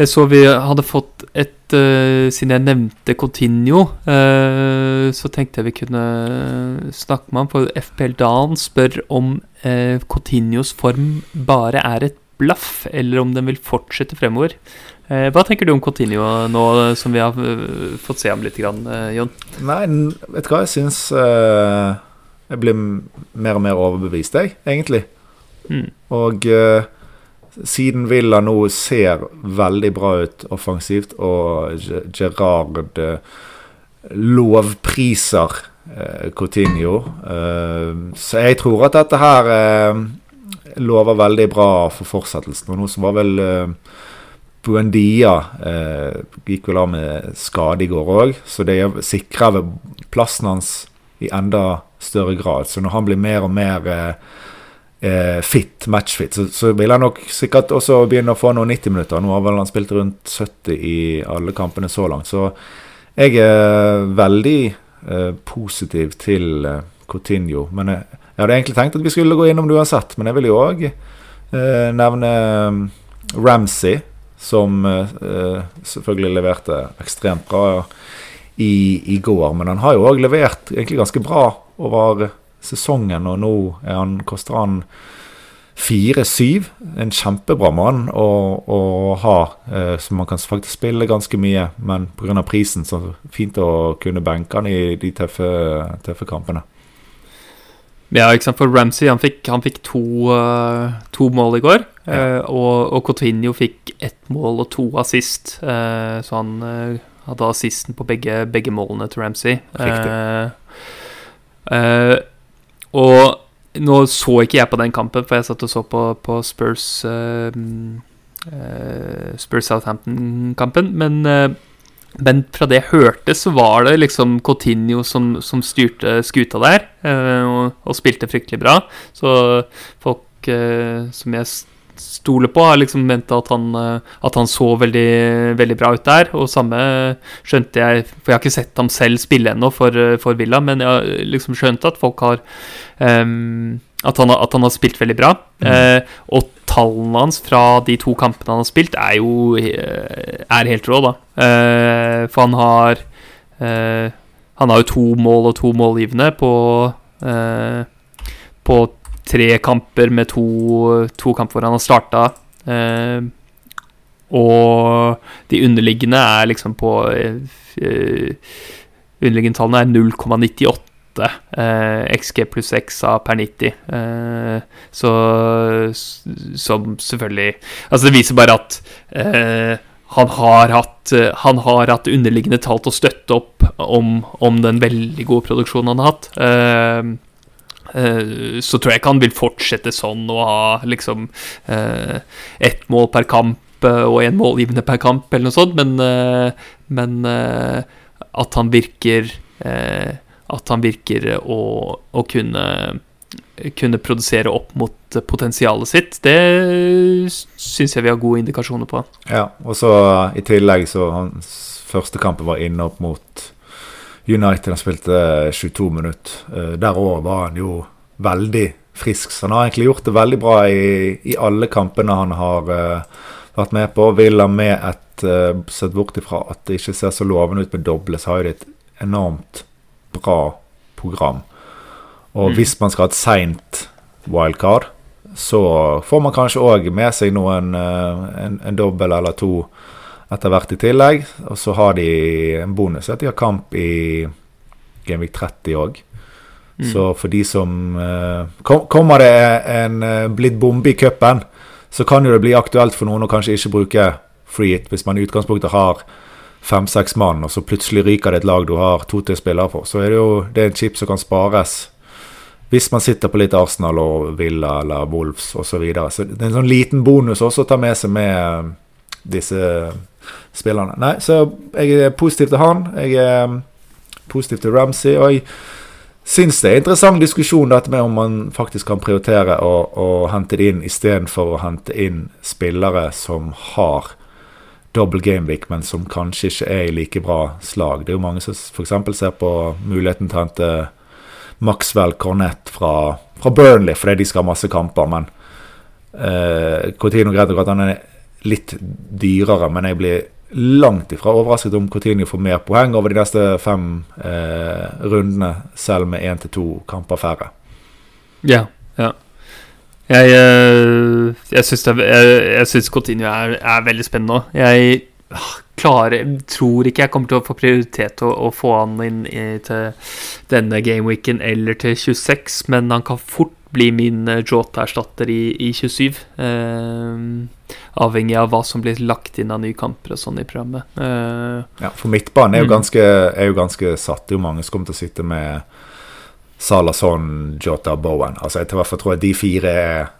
jeg så vi hadde fått et eh, Siden jeg nevnte Coutinho, eh, så tenkte jeg vi kunne snakke med ham. For FPL Dan spør om uh, Coutinhos form bare er et blaff, eller om den vil fortsette fremover. Eh, hva tenker du om Coutinho nå som vi har eh, fått se ham litt, grann, eh, Jon? Nei, vet du hva jeg syns eh, Jeg blir mer og mer overbevist, jeg, egentlig. Mm. Og eh, siden Villa nå ser veldig bra ut offensivt, og Gerard eh, lovpriser eh, Coutinho eh, Så jeg tror at dette her lover veldig bra for fortsettelsen. Og nå som var vel Buendia gikk vel av med skade i går òg, så det sikrer plassen hans i enda større grad. Så når han blir mer og mer eh, eh, fit, matchfit, så, så vil han nok sikkert også begynne å få noen 90 minutter. Nå har vel han spilt rundt 70 i alle kampene så langt. Så jeg er veldig eh, positiv til eh, Coutinho. Men jeg, jeg hadde egentlig tenkt at vi skulle gå innom det uansett, men jeg vil jo òg eh, nevne eh, Ramsey, som eh, eh, selvfølgelig leverte ekstremt bra i, i går. Men han har jo òg levert egentlig ganske bra over sesongen, og nå han, koster han 4-7. En kjempebra mann å, å ha, eh, så man kan faktisk spille ganske mye. Men pga. prisen, så fint å kunne benke han i de tøffe, tøffe kampene. Ja, ikke sant, for Ramsey han fikk, han fikk to, uh, to mål i går. Ja. Uh, og, og Coutinho fikk ett mål og to assist. Uh, så han hadde assisten på begge, begge målene til Ramsey. Riktig. Og Nå så ikke jeg på den kampen, for jeg satt og så på, på Spurs uh, uh, Spurs Southampton-kampen. Men, uh, men, fra det jeg hørte, så var det liksom Coutinho som, som styrte skuta der. Og, og, spilte fryktelig bra. Så folk som jeg stoler på, har liksom ment at han, at han så veldig, veldig, bra ut der. Og samme skjønte jeg For jeg har ikke sett ham selv spille ennå for, for Villa, men jeg har liksom skjønt at folk har um, at, han, at, han, har spilt veldig bra. Mm. Eh, og tallene hans fra de to kampene han har spilt, er jo uh, er helt rå, da. Eh, for han har Han har jo to mål og to målgivende på På tre kamper med to, to kamper hvor han har starta. og de underliggende er liksom på Underliggende tallene er 0,98 eh, XG pluss XA per 90. Eh, så Som selvfølgelig Altså, det viser bare at eh, han har hatt Han har hatt underliggende tall til å støtte opp om, om den veldig gode produksjonen han har hatt. Eh, eh, så tror jeg ikke han vil fortsette sånn og ha liksom eh, ett mål per kamp og én målgivende per kamp, eller noe sånt, men, men at han virker eh, at han virker å, å kunne, kunne produsere opp mot potensialet sitt. Det syns jeg vi har gode indikasjoner på. Ja, og så i tillegg så hans første kamp var inne opp mot United. Han spilte 22 minutter. Eh, der òg var han jo veldig frisk. Så han har egentlig gjort det veldig bra i, i alle kampene han har uh, vært med på. Villa med et uh, Sett bort ifra at det ikke ser så lovende ut med doble, så har de et enormt bra program. Og mm. hvis man skal ha et seint wildcard, så får man kanskje òg med seg noen uh, en, en dobbel eller to etter hvert i tillegg. Og så har de en bonus at de har kamp i Genvik 30 òg. Mm. Så for de som uh, kom, Kommer det en uh, blitt bombe i cupen, så kan jo det bli aktuelt for noen å kanskje ikke bruke free hit hvis man i utgangspunktet har fem-seks mann, og så plutselig ryker det et lag du har to-tre spillere på, så er det jo det er en chip som kan spares hvis man sitter på litt Arsenal og Villa eller Wolves osv. Så, videre. så det er en sånn liten bonus også å ta med seg med eh, disse spillerne. Nei, så jeg er positiv til han. Jeg er mm, positiv til Ramsey. Og jeg syns det er en interessant diskusjon dette med om man faktisk kan prioritere å, å hente det inn istedenfor å hente inn spillere som har double gameweek, men som kanskje ikke er i like bra slag. Det er jo mange som f.eks. ser på muligheten til å hente Maxwell Cornett fra, fra, Burnley fordi de skal ha masse kamper. Men eh, Coutinho greit at han er litt dyrere, men jeg blir langt ifra overrasket om Coutinho får mer poeng over de neste fem eh, rundene, selv med én til to kamper færre. Ja, ja. Jeg, det, jeg, jeg syns Coutinho er, er, veldig spennende òg. Jeg ah, klarer, tror ikke jeg kommer til å få prioritet til å, å få han inn i, til denne gameweeken eller til 26, men han kan fort bli min eh, Jota-erstatter i, i, 27. Eh, avhengig av hva som blir lagt inn av nye kamper og sånn i programmet. Eh, ja, for midtbanen er, jo, ganske, er, jo ganske satt. Det er jo mange som kommer til å sitte med Salason, Jota, og Bowen. Altså, jeg tror jeg de fire er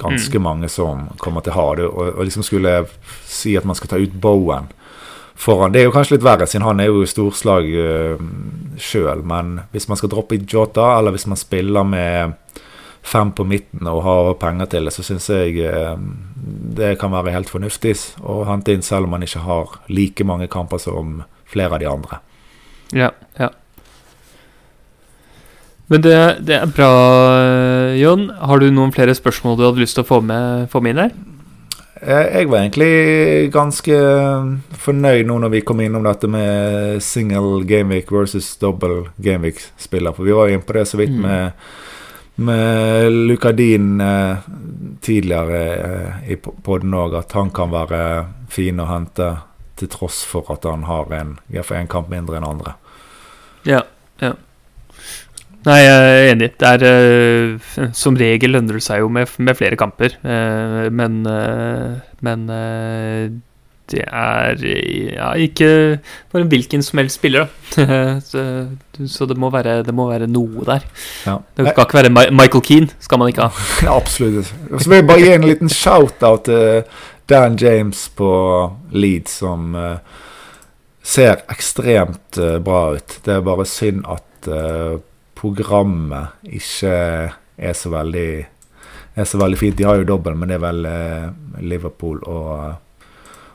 ganske mm. mange som kommer til å ha det. Og, og, liksom skulle si at man skal ta ut Bowen foran Det er jo kanskje litt verre, siden han er jo i storslag uh, sjøl. Men hvis man skal droppe i Jota, eller hvis man spiller med fem på midten og har penger til det, så syns jeg uh, det kan være helt fornuftig å hente inn, selv om man ikke har like mange kamper som flere av de andre. Ja, ja. Men det, det, er bra, Jon. Har du noen flere spørsmål du hadde lyst til å få med, få med inn der? Jeg var egentlig ganske fornøyd nå når vi kom innom dette med single gameweek versus double gameweek-spiller. For vi var jo inne på det så vidt mm. med, med Lukadin eh, tidligere eh, i poden òg, at han kan være fin å hente til tross for at han har en, en kamp mindre enn andre. Ja, ja. Nei, jeg er enig. Det er uh, Som regel lønner det seg jo med, med flere kamper. Uh, men, uh, men det er ja, ikke en hvilken som helst spiller, da. så, så det, må være, det, må være, noe der. Ja. Det skal ikke være Ma Michael Keane, skal man ikke ha. Ja, Absolutt. Så vil jeg bare gi en liten shout-out til Dan James på Leeds, som ser ekstremt bra ut. Det er bare synd at programmet ikke er så veldig er så veldig fint. De har jo dobbel, men det er vel Liverpool og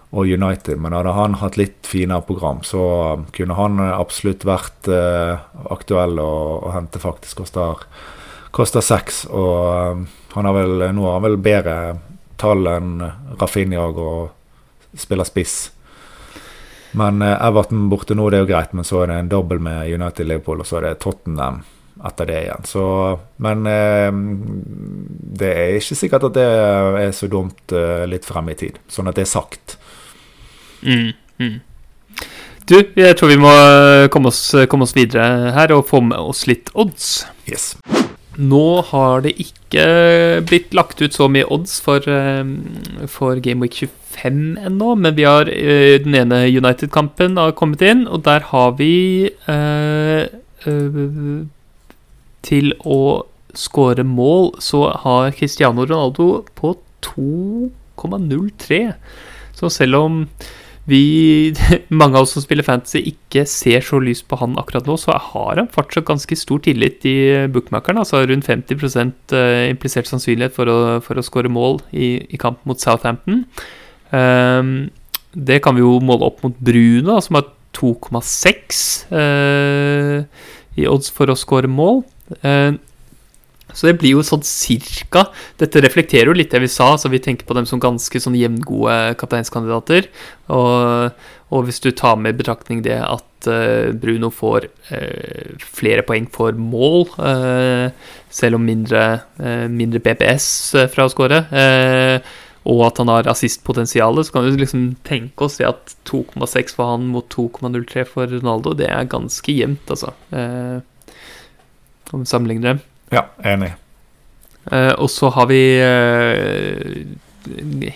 og United. Men hadde han hatt litt finere program, så kunne han absolutt vært uh, aktuell å, å, hente, faktisk. Koster, koster seks. Og uh, han har vel, nå har han vel bedre tall enn Rafinha og spiller spiss. Men Everton borte nå, det er jo greit, men så er det en dobbel med United Liverpool, og så er det Tottenham etter det igjen. Så, men det er ikke sikkert at det er så dumt litt frem i tid. Sånn at det er sagt. Mm, mm. Du, jeg tror vi må komme oss, komme oss, videre her og få med oss litt odds. Yes. Nå har det ikke blitt lagt ut så mye odds for, eh, for Game Week 25 ennå, men vi har eh, den ene United-kampen har kommet inn, og der har vi eh, Til å skåre mål, så har Cristiano Ronaldo på 2,03. Så selv om vi, mange av oss som spiller fantasy, ikke ser så lyst på han akkurat nå, så har han fortsatt ganske stor tillit i bookmakeren. Altså rundt 50 eh, implisert sannsynlighet for å, for å skåre mål i, i, kamp mot Southampton. Um, det kan vi jo måle opp mot Bruno, som har 2,6 uh, eh, i odds for å skåre mål. Uh, så det blir jo sånn cirka Dette reflekterer jo litt det vi sa, så vi tenker på dem som ganske sånn jevngode kapteinskandidater. Og, og, hvis du tar med i betraktning det at uh, Bruno får uh, flere poeng for mål, uh, selv om mindre, mindre BPS fra å skåre, og at han har assistpotensialet, så kan vi liksom tenke oss det at 2,6 for han mot 2,03 for Ronaldo, det er ganske jevnt, altså. Om vi sammenligner dem. Ja, enig. Uh, og så har vi uh,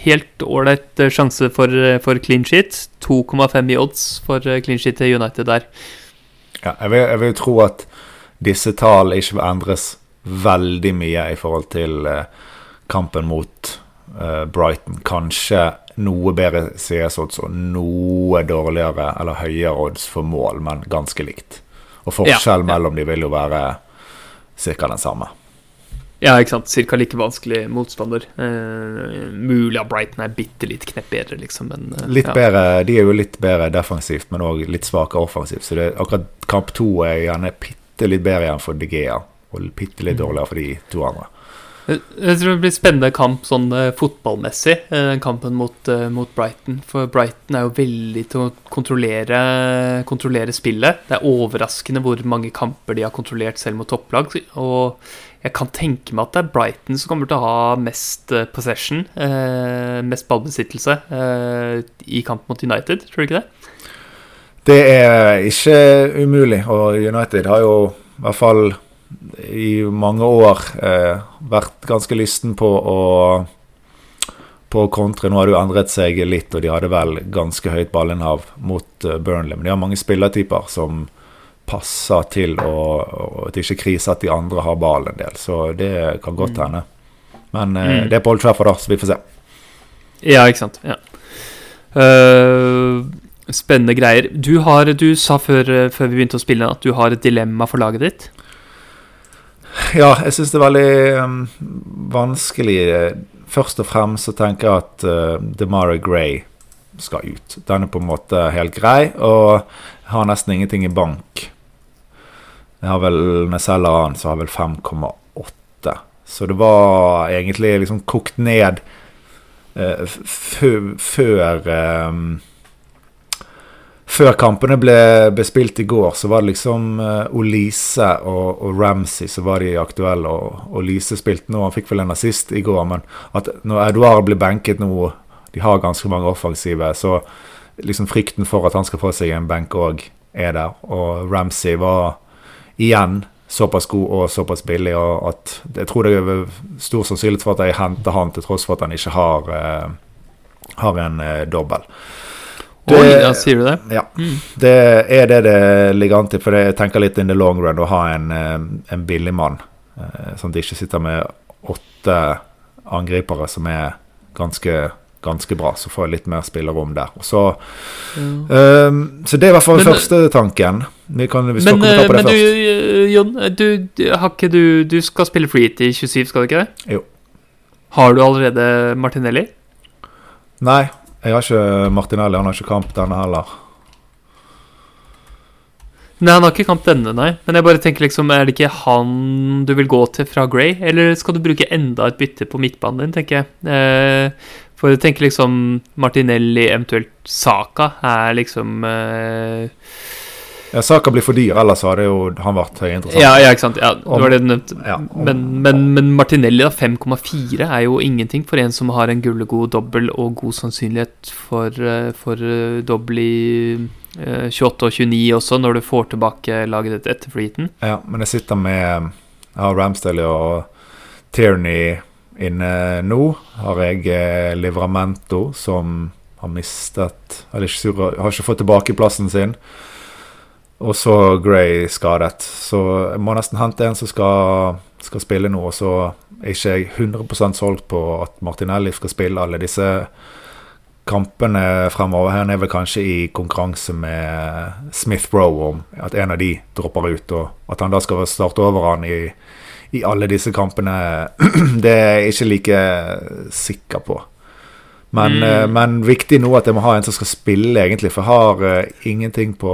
helt ålreit sjanse for, for, clean sheet. 2,5 i odds for clean sheet til United der. Ja, jeg vil, jeg vil tro at disse tallene ikke vil endres veldig mye i forhold til kampen mot Brighton. Kanskje noe bedre CS-odds og noe dårligere eller høyere odds for mål, men ganske likt. Og forskjellen ja, ja. mellom de vil jo være ca. den samme. Ja, ikke sant. Cirka like vanskelig motstander. Eh, mulig at Brighton er bitte litt knepp bedre, liksom, men eh, Litt ja. bedre. De er jo litt bedre defensivt, men òg litt svakere offensivt. Så det, akkurat kamp to er gjerne bitte litt bedre igjen for De Gea, og bitte litt mm. dårligere for de to andre. Jeg tror det blir spennende kamp sånn uh, fotballmessig, uh, kampen mot, uh, mot, Brighton. For Brighton er jo veldig til å kontrollere, kontrollere, spillet. Det er overraskende hvor mange kamper de har kontrollert selv mot topplag. Og jeg kan tenke meg at det er Brighton som kommer til å ha mest possession, mest ballbesittelse, i kamp mot United. Tror du ikke det? Det er ikke umulig, og United har jo i hvert fall i mange år eh, vært ganske lysten på å på kontre. Nå har det jo endret seg litt, og de hadde vel ganske høyt ballinnhav mot uh, Burnley. Men de har mange spillertyper som passer til å, at det ikke kriser at de andre har ball en del. Så det kan godt mm. hende. Men uh, mm. det er på Old Trafford, da, så vi får se. Ja, ikke sant. Ja. Uh, spennende greier. Du, har, du sa før, før, vi begynte å spille at du har et dilemma for laget ditt. Ja, jeg syns det er veldig um, vanskelig. Først og fremst så tenker jeg at uh, DeMara Gray skal ut. Den er på en måte helt grei, og har nesten ingenting i bank. Jeg har vel, Når jeg selger han, så har jeg vel 5,8. Så det var egentlig liksom kokt ned uh, før um, før kampene ble bespilt i går, så var det liksom uh, Olise og, og, Ramsey som var de aktuelle. Og, Olise spilte nå, han fikk vel en assist i går, men at når Eduard blir benket nå De har ganske mange offensive, så liksom frykten for at han skal få seg en benk òg, er der. Og Ramsey var igjen såpass god og såpass billig og at jeg tror det er stor sannsynlighet for at jeg henter han til tross for at han ikke har uh, har en eh, dobbel. Oi, ja, sier du det? Ja. Mm. Det er det det ligger an til, for jeg tenker litt in the long run å ha en, eh, en billig mann. eh, Sånn at de ikke sitter med åtte angripere som er ganske, ganske bra. Så får jeg litt mer spillerom der. Så, um, så det er i hvert fall Men- første tanken. Vi kan, vi Men, eh, på det men du, eh, Jon, du, du, du skal spille freet i 27, skal du ikke det? Jo. Har du allerede Martinelli? Nei, jeg har ikke Martinelli. Han har ikke kamp denne heller. Nei, han har ikke kamp denne, nei. Men jeg bare tenker liksom, er det ikke han du vil gå til fra Grey? Eller skal du bruke enda et bytte på midtbanen din, tenker jeg. Eh, for jeg tenker liksom Martinelli, eventuelt Saka, er liksom eh, Ja, Saka blir for dyr, ellers hadde jo han vært høyinteressant. ja, ja, ikke sant. Ja, det var det du nevnte. Ja, Men, men, men Martinelli, da, 5,4 er jo ingenting for en som har en gullegod dobbel og god sannsynlighet for, eh, for eh, dobbel i eh, 28 og 29 også, når du får tilbake laget ditt etter fleeten. Ja, men jeg sitter med Jeg har Ramsdale og Tierney inne nå. Har jeg eh, Livramento, som har mistet Eller ikke har ikke fått tilbake plassen sin. Og så Gray skadet. Så jeg må nesten hente en som skal, skal spille nå. Og så er ikke jeg 100% solgt på at Martinelli skal spille alle disse kampene fremover. Han er vel kanskje i konkurranse med Smith Rowe om at en av de dropper ut, og at han da skal starte over han i, i alle disse kampene, det er jeg ikke like sikker på. Men, Mm. eh, men viktig nå at jeg må ha en som skal spille, egentlig, for jeg har uh, ingenting på,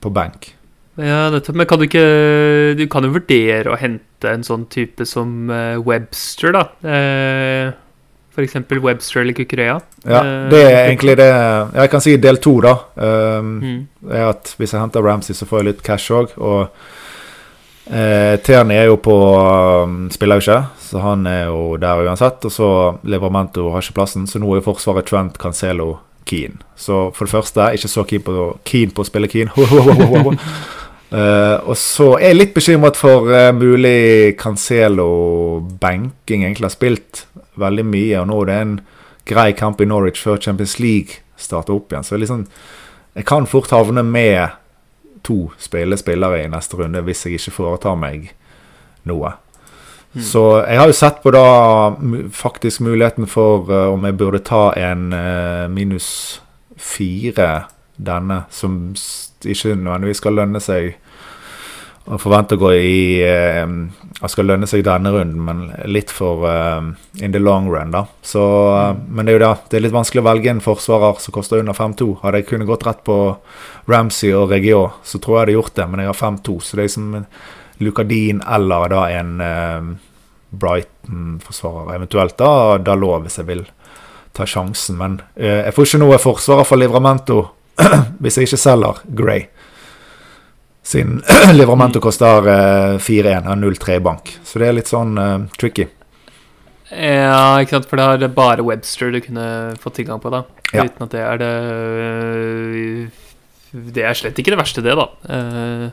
på bank. Ja, nettopp. Men kan du ikke Du kan jo vurdere å hente en sånn type som eh, Webster, da. Eh, eksempel Webster eller Kukurea. Ja, Eh, det er egentlig det Jeg kan si del to, da. Um, Mm. er at Hvis jeg henter Ramsey, så får jeg litt cash òg. Og eh, Tierney er jo på um, Spiller jo ikke, så han er jo der uansett. Og så Levermento har ikke plassen, så nå er Forsvaret Trent, Cancelo, Keane. Så for det første, ikke så keen på, keen på å spille keen. Uh, og så er jeg litt bekymret for uh, mulig Cancelo-benking. Egentlig har spilt veldig mye, og nå er det en grei kamp i Norwich før Champions League starter opp igjen. Så er liksom, jeg kan fort havne med to spille spillere i neste runde hvis jeg ikke foretar meg noe. Så jeg har jo sett på da faktisk muligheten for uh, om jeg burde ta en uh, minus fire denne, som ikke nødvendigvis skal lønne seg og forvente å gå i uh, skal lønne seg denne runden, men litt for uh, in the long run, da. Så, uh, Men det er jo det, det er litt vanskelig å velge en forsvarer som koster under 5-2. Hadde jeg kunnet gått rett på Ramsey og Regio, så tror jeg jeg hadde gjort det, men jeg har 5-2, så det er som Lucadin eller da en eh, Brighton-forsvarer. Eventuelt da Dalot, hvis jeg vil ta sjansen. Men eh, jeg får ikke noe forsvarer for Livramento hvis jeg ikke selger Gray. Siden Livramento koster eh, 4-1, har 0-3 i bank. Så det er litt sånn eh, tricky. Ja, ikke sant, for det er bare Webster du kunne fått tilgang på, da. Ja. Uten at det er det øh, Det er slett ikke det verste, det, da. Med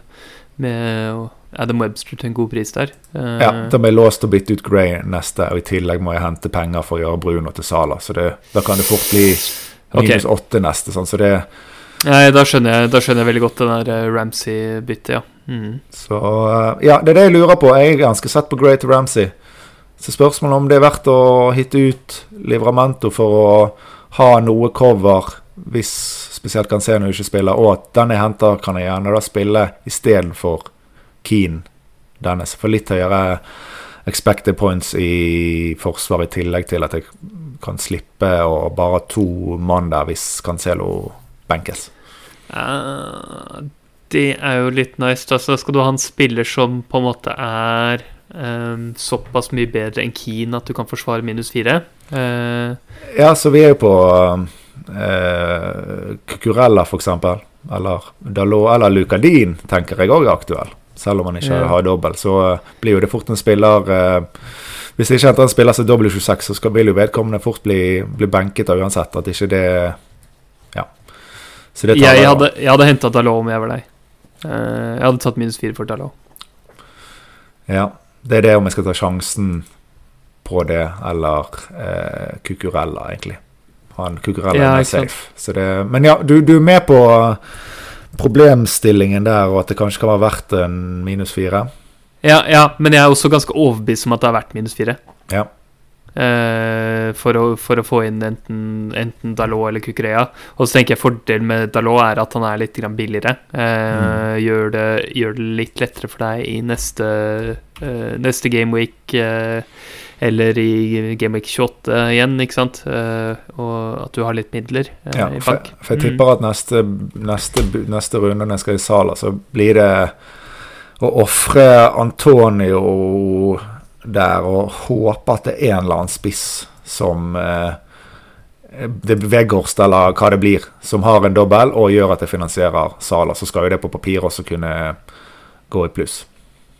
med Adam Webster til en god pris der. Uh, Ja, blir jeg låst og bytte ut Gray neste, og i tillegg må jeg hente penger for å gjøre Bruno til Sala. Så det, da kan det fort bli minus åtte neste. Sånn, så det Nei, da skjønner jeg, da skjønner jeg veldig godt det der eh, Ramsey-byttet, ja. Mm. Så eh, ja, det er det jeg lurer på. Jeg er ganske sett på Gray til Ramsey. Så spørsmålet om det er verdt å hitte ut Livramento for å ha noe cover hvis spesielt Canceno ikke spiller, og at den jeg henter, kan jeg gjerne da spille istedenfor Keane Dennis For litt høyere expected points i forsvar i tillegg til at jeg kan slippe å bare ha to mann der hvis Cancelo benkes. Uh, det er jo litt nice. Da. Så skal du ha en spiller som på en måte er um, såpass mye bedre enn Keane at du kan forsvare minus fire. Uh, Ja, så vi er jo på uh, Cucurella, for eksempel. Eller Dalot, eller Lucadin, tenker jeg òg er aktuell. Selv om han ikke Ja. har dobbel, så eh, blir jo det fort en spiller eh, Hvis ikke henter en spiller som er W26, så skal vil jo vedkommende fort bli, bli benket av uansett. At ikke det Ja. Så det tar jeg, jeg- hadde, jeg hadde henta Dalot om jeg var deg. Eh, jeg hadde tatt minus fire for Dalot. Ja. Det er det om jeg skal ta sjansen på det, eller eh, Kukurella, egentlig. Han Kukurella Ja, er safe. Så det, men ja, du, du er med på problemstillingen der, og at det kanskje kan være verdt en minus fire? Ja, ja, men jeg er også ganske overbevist om at det har vært minus fire. Ja. Uh, for, å, for å få inn enten, enten Dalot eller Kukureya. Og så tenker jeg fordelen med Dalot er at han er litt grann billigere. mm. gjør, det, gjør det litt lettere for deg i neste, uh, neste gameweek eh, eller i gameweek 28 igjen, ikke sant? Eh, og at du har litt midler eh, Ja, i for, bank. for jeg Mm. tipper at neste, neste, neste runde når jeg skal i Sala, så blir det å ofre Antonio der og håpe at det er en eller annen spiss som eh, det Vegårst eller hva det blir, som har en dobbel og gjør at det finansierer Sala. Så skal jo det på papir også kunne gå i pluss.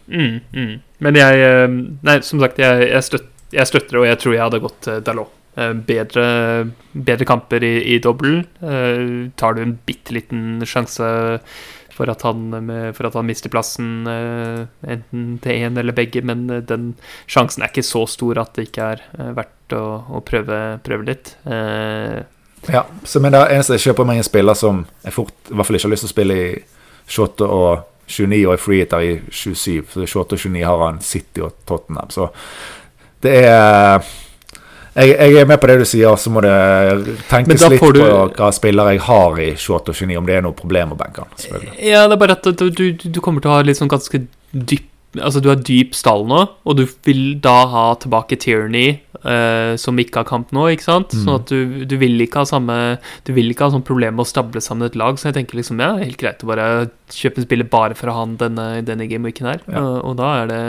Mm, mm. Men jeg eh, Nei, som sagt, jeg, jeg, støt, jeg støtter det, og jeg tror jeg hadde gått til Dalot. Eh, Bedre, bedre kamper i, i dobbel. Eh, tar du en bitte liten sjanse for at han, for at han mister plassen, eh, enten til én eller begge, men eh, den sjansen er ikke så stor at det ikke er eh, verdt å, å prøve, prøve litt. Eh, Ja, så men det eneste jeg kjøper meg en spiller som jeg fort, i hvert fall ikke har lyst til å spille i 28 og 29 og er freehitter i 27. Så 28 og 29 har han City og Tottenham. Så det er jeg, jeg er med på det du sier, så må det tenkes litt du- på hva spillere jeg har i 28 og 29, om det er noe problem å benke han. Ja, det er bare at du, du, du kommer til å ha litt sånn ganske dyp Altså, du har dyp stall nå, og du vil da ha tilbake Tierney, eh, som ikke har kamp nå, ikke sant? Mm. Sånn at du, du vil ikke ha samme Du vil ikke ha sånn problem med å stable sammen et lag, så jeg tenker liksom, ja, helt greit å bare kjøpe en spiller bare for å ha han denne, denne gameweeken her, Ja. og, og da er det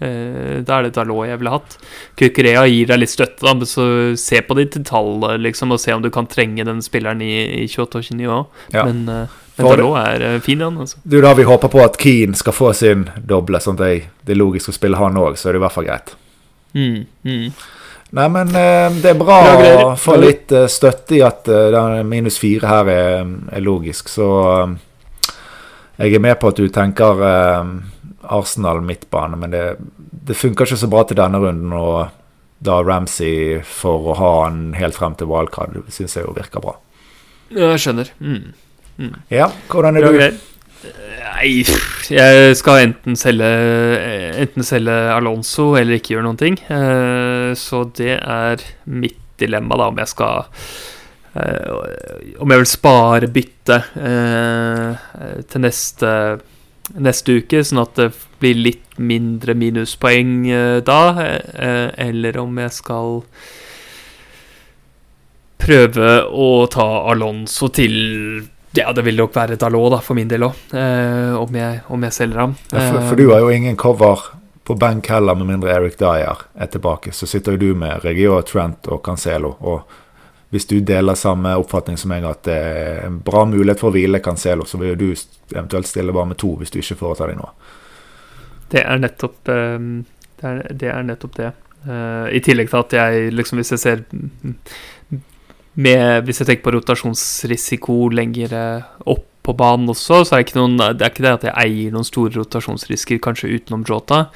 eh, da er det Dalot jeg ville hatt. Kukurea gir deg litt støtte, da, men så se på de til tall, liksom, og se om du kan trenge den spilleren i, i 28 og 29 òg. Ja. Men, men Dalot er fin, han. Altså. Du, da vi håper på at Keane skal få sin doble, sånn at det er logisk å spille han òg, så er det i hvert fall greit. Mm, mm. Nei, men eh, det er bra å få litt eh, støtte i at uh, den minus fire her er, er logisk. Så eh, jeg er med på at du tenker eh, Arsenal midtbane, men det, det funker ikke så bra til denne runden. Og da Ramsey for å ha han helt frem til wildcard, syns jeg jo virker bra. Ja, jeg skjønner. Mm. Ja, hvordan er Bra du? greier. Nei, jeg skal enten selge Enten selge Alonso eller ikke gjøre noen ting. Eh, Så det er mitt dilemma, da, om jeg skal eh, Om jeg vil spare byttet eh, til neste neste uke, sånn at det blir litt mindre minuspoeng eh, da, eh, eller om jeg skal prøve å ta Alonso til Ja, det vil nok være Dalot, da, for min del òg, eh, om, jeg, om jeg selger ham. Ja, for, for du har jo ingen cover på benk heller, med mindre Eric Dyer er tilbake. Så sitter jo du med Regio, Trent og Cancelo. Og hvis du deler samme oppfatning som meg, at det er en bra mulighet for å hvile Cancelo, så vil du eventuelt stille bare med to hvis du ikke foretar deg noe. Det er nettopp eh, det, er, det er nettopp det. Eh, I tillegg til at jeg liksom Hvis jeg ser med, Hvis jeg tenker på rotasjonsrisiko lenger opp på banen også, så er det ikke noen Det er ikke det at jeg eier noen store rotasjonsrisker, kanskje utenom Jota,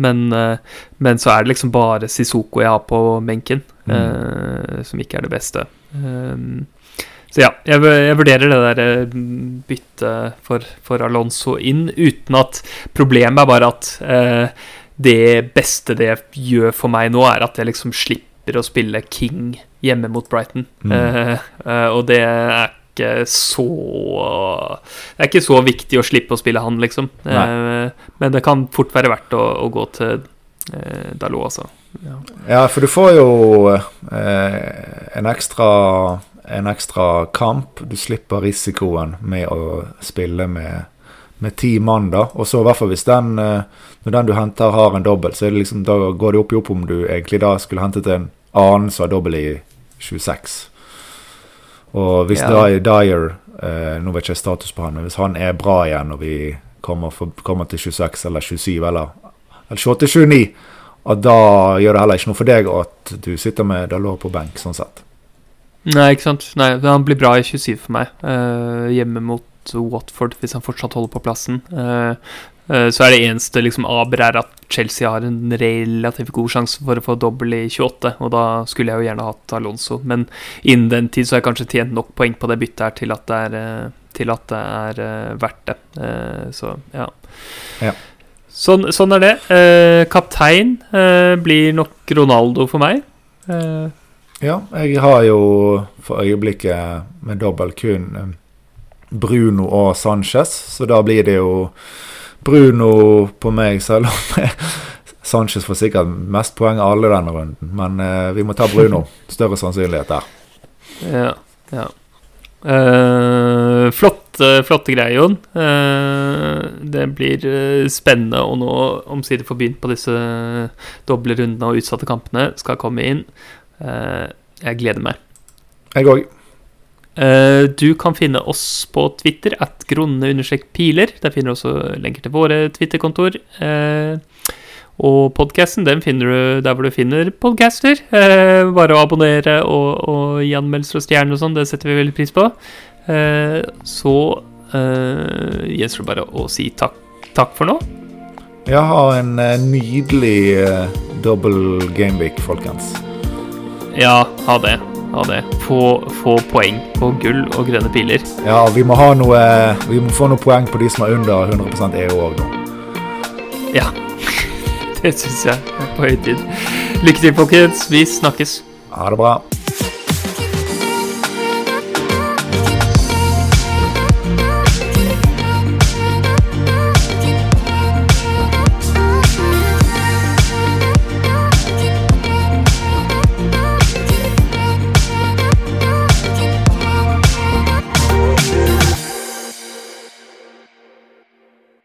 men, eh, men så er det liksom bare Sisoko jeg har på benken, eh, som ikke er det beste. Um, så ja, jeg, jeg vurderer det der byttet for, for Alonso inn, uten at Problemet er bare at eh, det beste det gjør for meg nå, er at jeg liksom slipper å spille King hjemme mot Brighton. Mm. Uh, uh, og det er ikke så Det er ikke så viktig å slippe å spille han, liksom. Uh, men det kan fort være verdt å, å gå til Dalot, altså. Ja. Ja, for du får jo eh, en ekstra en ekstra kamp. Du slipper risikoen med å spille med, med ti mann, da. Og så i hvert fall hvis den når den du henter, har en dobbel, så er det liksom, da går det opp i opp om du egentlig da skulle hentet en annen som har dobbel i 26. Og hvis Ja. er Dyer eh, Nå vet ikke jeg status på han, men hvis han er bra igjen og vi kommer, for, kommer til 26 eller 27 eller, eller 28-29, at da gjør det heller ikke noe for deg at du sitter med Dalot på benk, sånn sett. Nei, ikke sant. Nei, Han blir bra i 27 for meg. Eh, hjemme mot Watford, hvis han fortsatt holder på plassen. Eh, så er det eneste liksom aber er at Chelsea har en relativt god sjanse for å få dobbel i 28, og da skulle jeg jo gjerne hatt Alonso. Men innen den tid så har jeg kanskje tjent nok poeng på det byttet her til at det er, eh, til at det er eh, verdt det. Eh, så ja. Ja. Sånn, sånn er det. Eh, kaptein eh, blir nok Ronaldo for meg. Eh, Ja, jeg har jo for øyeblikket med dobbel kun eh, Bruno og Sanchez, så da blir det jo Bruno på meg, selv om Sanchez får sikkert mest poeng av alle denne runden. Men eh, vi må ta Bruno. Større sannsynlighet der. Ja. ja. Eh, flotte, flotte greier, Jon. Eh, det blir eh, spennende å nå omsider få begynt på disse doble rundene og utsatte kampene. Skal komme inn. Eh, jeg gleder meg. Jeg òg. Eh, du kan finne oss på Twitter at grunne-piler. Der finner du også lenker til våre Twitter-kontor. Eh, og podkasten den finner du der hvor du finner podcaster. Eh, bare å abonnere og, og gi anmeldelser og stjerner og sånn, det setter vi veldig pris på. Så gjenstår det bare å si takk, takk for nå. Ja, ha en nydelig uh, game gameweek, folkens. Ja, ha det. Ha det. Få, få poeng på gull og grønne piler. Ja, vi må, ha noe, vi må få noen poeng på de som er under 100 EU òg nå. Ja. Det syns jeg er på høy tid. Lykke til, folkens. Vi snakkes. Ha det bra.